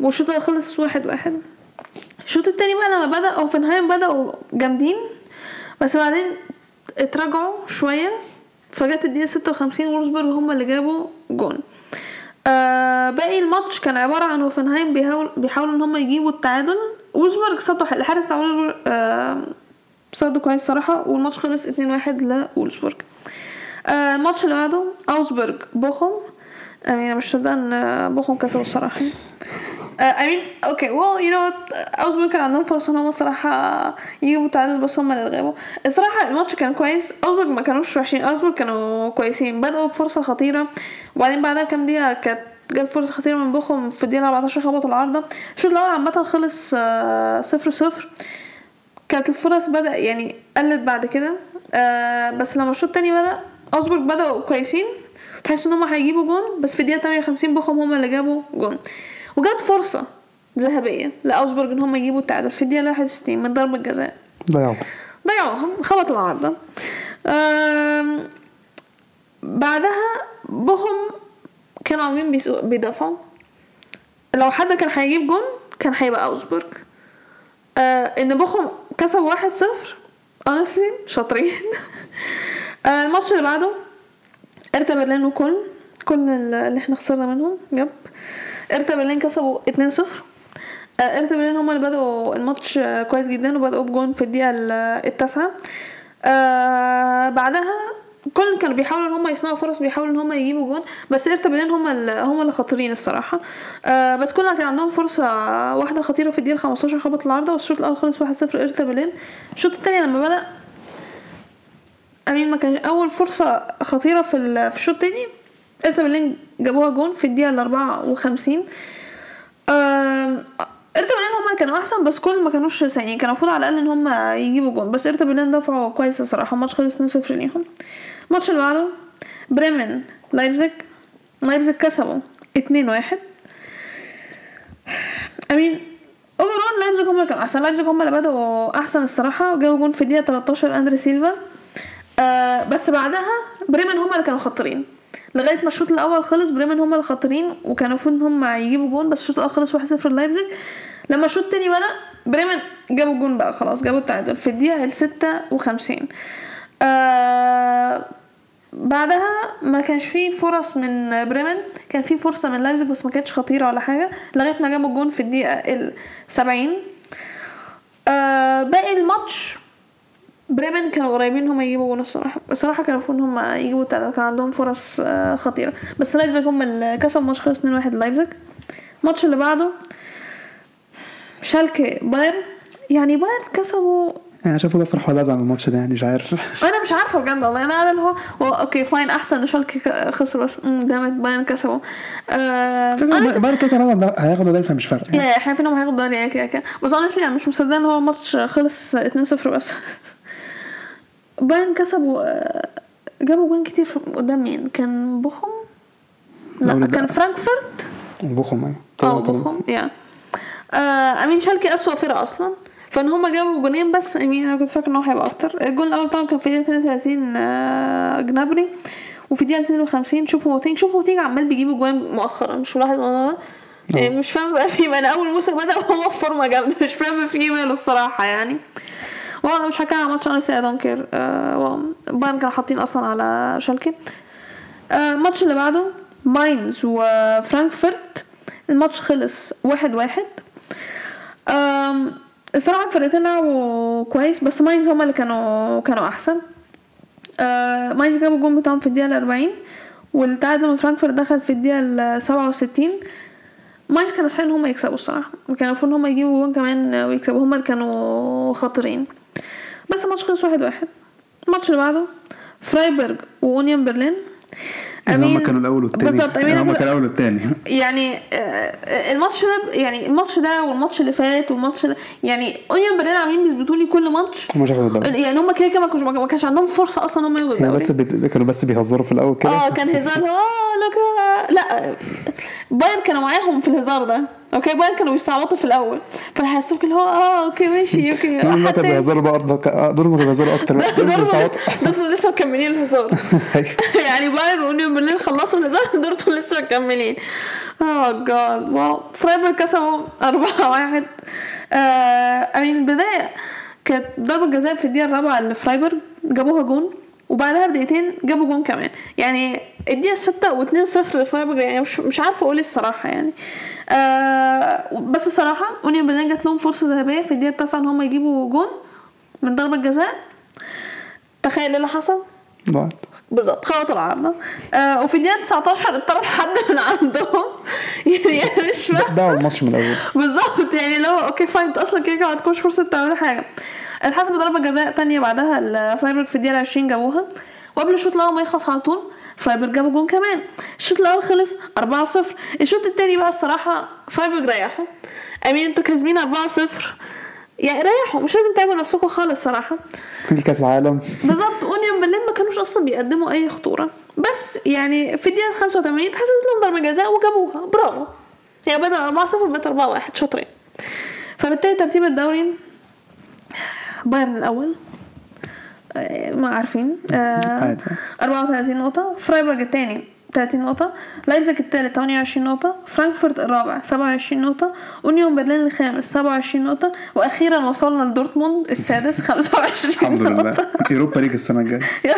والشوط خلص واحد واحد. الشوط التاني بقى لما بدأ اوفنهايم بدأوا جامدين بس بعدين اتراجعوا شوية فجت الدقيقة ستة وخمسين وولفسبورج هم اللي جابوا جون. آه باقي الماتش كان عبارة عن هوفنهايم بيحاول بيحاولوا إن هم يجيبوا التعادل. وولفسبورج صدوا الحارس آه صدوا كويس صراحة والماتش خلص اتنين واحد لوولفسبورج آه الماتش اللي بعده اوزبرج بوخم. أنا مش مصدقة إن بوخم كسبوا الصراحة. I mean okay well you know what اوزبورج كان عندهم فرصة إن هم الصراحة يجيبوا تعادل بس هم اللي اتغابوا. الصراحة الماتش كان كويس. اوزبورج ما كانوش وحشين. اوزبورج كانوا كويسين. بدأوا بفرصة خطيرة. وبعدين بعدها كام دقيقة كانت جت فرصة خطيرة من بوخم في الدقيقة 14 خبطوا العارضة. الشوط الأول عامة خلص آه، صفر صفر. كانت الفرص بدأ يعني قلت بعد كده. آه بس لما الشوط التاني بدأ اوزبورج بدأوا كويسين. تحس إن هم هيجيبوا جون بس في الدقيقة 58 بوخم هم اللي جابوا جون. وجت فرصة ذهبية لأوزبورج إن هم يجيبوا التعادل في الدقيقة 61 من ضربة جزاء. ضيعوا ضيعوها خبط العارضة. آم، بعدها بوخم كانوا عاملين بيدافعوا. لو حد كان هيجيب جون كان هيبقى اوزبورج آه إن بوخم كسب واحد صفر honestly شاطرين. [LAUGHS] آه الماتش اللي بعده إرتا برلين وكل كل اللي إحنا خسرنا منهم. يب. إرتا برلين كسبوا 2 0 إرتا برلين هم اللي بدأوا الماتش آه، كويس جدا وبدأوا بجون في الدقيقة ال- التاسعة. آه بعدها كل كانوا بيحاولوا إن هم يصنعوا فرص بيحاولوا إن هم يجيبوا جون بس إرتا برلين هم اللي هم اللي خطيرين الصراحة. آه بس كلنا كان عندهم فرصة واحدة خطيرة في الدقيقة 15 خبط العارضة والشوط الأول خلص 1-0 إرتا برلين الشوط الثاني لما بدأ I mean ما كانش أول فرصة خطيرة في الشوط الثاني ارتا برلين جابوها جون في الدقيقة ال 54 آم، ارتا برلين هم كانوا أحسن بس كولن ما كانوش سيئين. كان المفروض على الأقل إن هم يجيبوا جون. بس ارتا برلين دافعوا كويس الصراحة. الماتش خلص 2-0 ليهم. الماتش اللي بعده بريمن لايبزيج. لايبزيج كسبوا 2-1 I mean overall لايبزيج هم اللي كانوا أحسن. لايبزيج هم اللي بدأوا أحسن الصراحة. وجابوا جون في الدقيقة 13 أندري سيلفا. آه بس بعدها بريمن هم اللي كانوا خطرين. لغاية ما الشوط الأول خلص بريمن هم اللي خطرين وكانوا المفروض إن هم يجيبوا جون بس الشوط الأول خلص 1-0 لايبزيج لما الشوط التاني بدأ بريمن جابوا جون بقى خلاص جابوا التعادل في الدقيقة ال 56 آه بعدها ما كانش فيه فرص من بريمن كان في فرصة من لايبزيج بس ما كانتش خطيرة ولا حاجة لغاية ما جابوا الجون في الدقيقة ال 70 آه باقي الماتش بريمن كانوا قريبين هم يجيبوا جون الصراحة. الصراحه كانوا المفروض ان هم يجيبوا التعادل كان عندهم فرص آه خطيرة. بس لايبزيج هم اللي كسبوا الماتش خلص 2-1 لايبزيج الماتش اللي بعده شالكة بايرن. يعني بايرن كسبوا. يعني شافوا بفرح ولا ازعل من الماتش ده يعني مش عارف. [LAUGHS] أنا مش عارفة بجد والله. أنا قاعدة اللي هو okay fine أحسن ك- خسر بس. damn it بايرن كسبوا. آه بعد كده كمان هياخدوا- دوري فمش فارقة. يا إحنا عارفين انهم هياخدوا دوري يعني كده كده بس أنا يعني مش مصدقه إن هو الماتش خلص 2-0 بس. [LAUGHS] بايرن كسبوا آه، جابوا جوان كتير في- قدام مين؟ كان بوخم؟ لا كان فرانكفورت؟ بوخم أيوه. آه بوخم يا. آه I mean شالكي أسوأ فرقة أصلا. فإن هما جابوا جونين بس I mean أنا كنت فاكر إن هو هيبقى أكتر. الجون الأول طبعا كان في الدقيقه 32 آه جنابري. وفي الدقيقه 52 شوبو موتينج. شوبو موتينج عمال بيجيب جوان مؤخرا مش ملاحظ الموضوع ده؟ يعني مش فاهم بقى في أنا أول موسم بدأ [LAUGHS] وهو في فورمة جامدة مش فاهم في إيه ماله الصراحة يعني. وأنا مش هتكلم عن ماتش أنا I don't care بايرن كانوا حاطين أصلا على شالكي. آه، الماتش اللي بعده ماينز وفرانكفورت. الماتش خلص واحد واحد. آم، الصراحة الفرقتين لعبوا كويس بس ماينز هما اللي كانوا كانوا أحسن. آه، ماينز جابوا الجون بتاعهم في الدقيقة الأربعين والتعادل من فرانكفورت دخل في السبعة وستين. ماينز كانوا صحيح إن هم يكسبوا الصراحة. كانوا المفروض إن هم يجيبوا جون كمان ويكسبوا. هما اللي كانوا خطرين بس الماتش خلص واحد واحد. الماتش اللي بعده فرايبرج وأونيون برلين. هم كانوا الأول والتاني. بالظبط I mean هم أبو- كانوا الأول والتاني. [LAUGHS] يعني آه، الماتش ده يعني الماتش ده والماتش اللي فات والماتش ده يعني أونيون برلين عاملين بيثبتوا لي كل ماتش مش هياخدوا الدوري. يعني هم كده كده ما كانش عندهم فرصة أصلا هم ياخدوا الدوري. بس بي... كانوا بس بيهزروا في الأول كده. آه كان هزار. [LAUGHS] آه لك لا بايرن كانوا معاهم في الهزار ده. okay بايرن كانوا بيستعبطوا في الأول؟ فحسوك اللي هو آه okay ماشي okay. [LAUGHS] دول ما كانوا بيهزروا بقى أرض- آه، دول ما كانوا بيهزروا أكتر [LAUGHS] بقى. [LAUGHS] دول لسه مكملين الهزار. أيوة. يعني بايرن واونيون برلين خلصوا الهزار دول لسه مكملين. آه God wow فرايبورغ كسبوا 4 1 I mean البدايه كانت ضربة جزاء في الدقيقة الرابعة لفرايبورغ جابوها جون وبعدها بدقيقتين جابوا جون كمان. يعني الدقيقة ستة واتنين صفر لفرايبورغ يعني مش مش عارفة أقول إيه الصراحة يعني. آه بس الصراحة اونيون برلين جات لهم فرصة ذهبية في الدقيقة التاسعة إن هم يجيبوا جون من ضربة جزاء. تخيل إيه اللي حصل؟ ضاعت بالظبط خبطوا العارضة آه وفي الدقيقة 19 اتطرد حد من عندهم. [LAUGHS] يعني أنا مش فاهم باعوا الماتش من الأول بالظبط يعني لو okay fine أنتوا أصلا كده كده ما عندكوش فرصة تعملوا حاجة. اتحسب ضربة جزاء تانية بعدها الفرايبورغ في الدقيقة 20 جابوها. وقبل الشوط الأول ما يخلص على طول فرايبورغ جابوا جون كمان. الشوط الأول خلص 4-0 الشوط التاني بقى الصراحة فرايبورغ ريحوا. I mean أنتوا كاسبين 4-0 يعني ريحوا مش لازم تعبوا نفسكم خالص صراحة في كأس العالم. بالظبط أونيون برلين ما كانوش أصلا بيقدموا أي خطورة. بس يعني في الدقيقة 85 اتحسبت لهم ضربة جزاء وجابوها. برافو. يعني بدل 4 0 بقت 4 1 شاطرين. فبالتالي ترتيب الدوري. بايرن الأول. ما عارفين. آه، عادي. 34 نقطة. فرايبورج الثاني 30 نقطة. لايبزيج الثالث 28 نقطة. فرانكفورت الرابع 27 نقطة. أونيون برلين الخامس 27 نقطة. وأخيرا وصلنا لدورتموند السادس [LAUGHS] 25 الحمد لله. نقطة. أوروبا league السنة الجاية. [LAUGHS] Yep.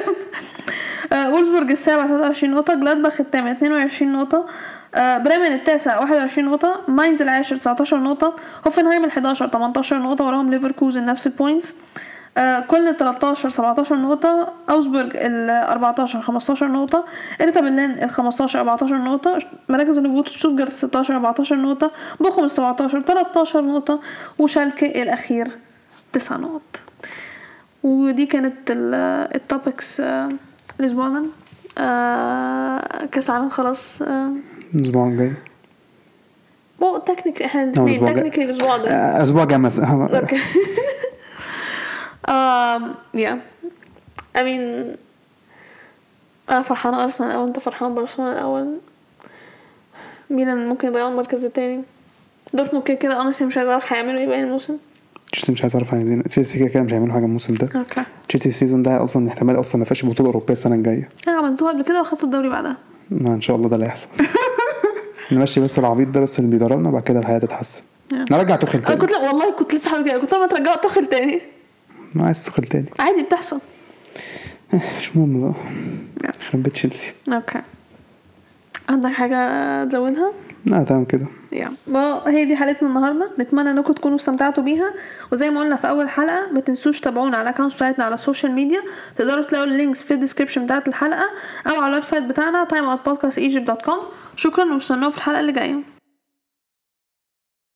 آه، وولفسبورج السابع 23 نقطة. جلادباخ الثامن 22 نقطة. آه، بريمن التاسع 21 نقطة. ماينز العاشر 19 نقطة. هوفنهايم ال 11 18 نقطة. وراهم ليفركوزن نفس ال points آه، كولن 13 17 نقطة أوزبورج ال 14 15 نقطة هيرتا برلين ال 15 14 نقطة مراكز الهبوط شتوتجارت 16 14 نقطة بوخم ال 17 13 نقطة وشالكة الأخير 9 نقط. ودي كانت ال topics الأسبوع ده. آه، كأس العالم خلاص آه، الأسبوع الجاي. مو technic إحنا الاثنين الأسبوع. Technically الأسبوع ده. آه، أسبوع جاي مثلا. Okay. [LAUGHS] um yeah. I mean أنا فرحانة أرسنال الأول أنت فرحان برشلونة الأول. ميلان ممكن يضيعوا المركز التاني. دورتموند كده كده أنا مش عايز أعرف هيعملوا إيه باقي الموسم. تشيلسي مش عايز أعرف عايزين تشيلسي كده كده مش هيعملوا حاجة الموسم ده. Okay. تشيلسي ال season ده أصلا احتمال أصلا ما فيهاش بطولة أوروبية السنة الجاية. آه عملتوها قبل كده وأخدتوا الدوري بعدها. ما إن شاء الله ده اللي هيحصل. [LAUGHS] نمشي بس العبيط ده بس اللي بيدربنا وبعد كده الحياة تتحسن. نرجع توخل أنا تاني. كنت لا والله كنت لسه هقول كده. كنت لما ترجعوا توخل تاني. ما عايز توخل تاني. عادي بتحصل. مش مهم بقى. يخرب بيت تشيلسي. Okay. عندك حاجة تزودها؟ لا تمام كده. Yeah. هي دي حلقتنا النهارده. نتمنى إنكم تكونوا استمتعتوا بيها. وزي ما قلنا في أول حلقة ما تنسوش تابعونا على ال account بتاعتنا على ال social media تقدروا تلاقوا ال links في ال description بتاعت الحلقة أو على ال website بتاعنا timeoutpodcastegypt.com شكرا واستنونا في الحلقة اللي جاية.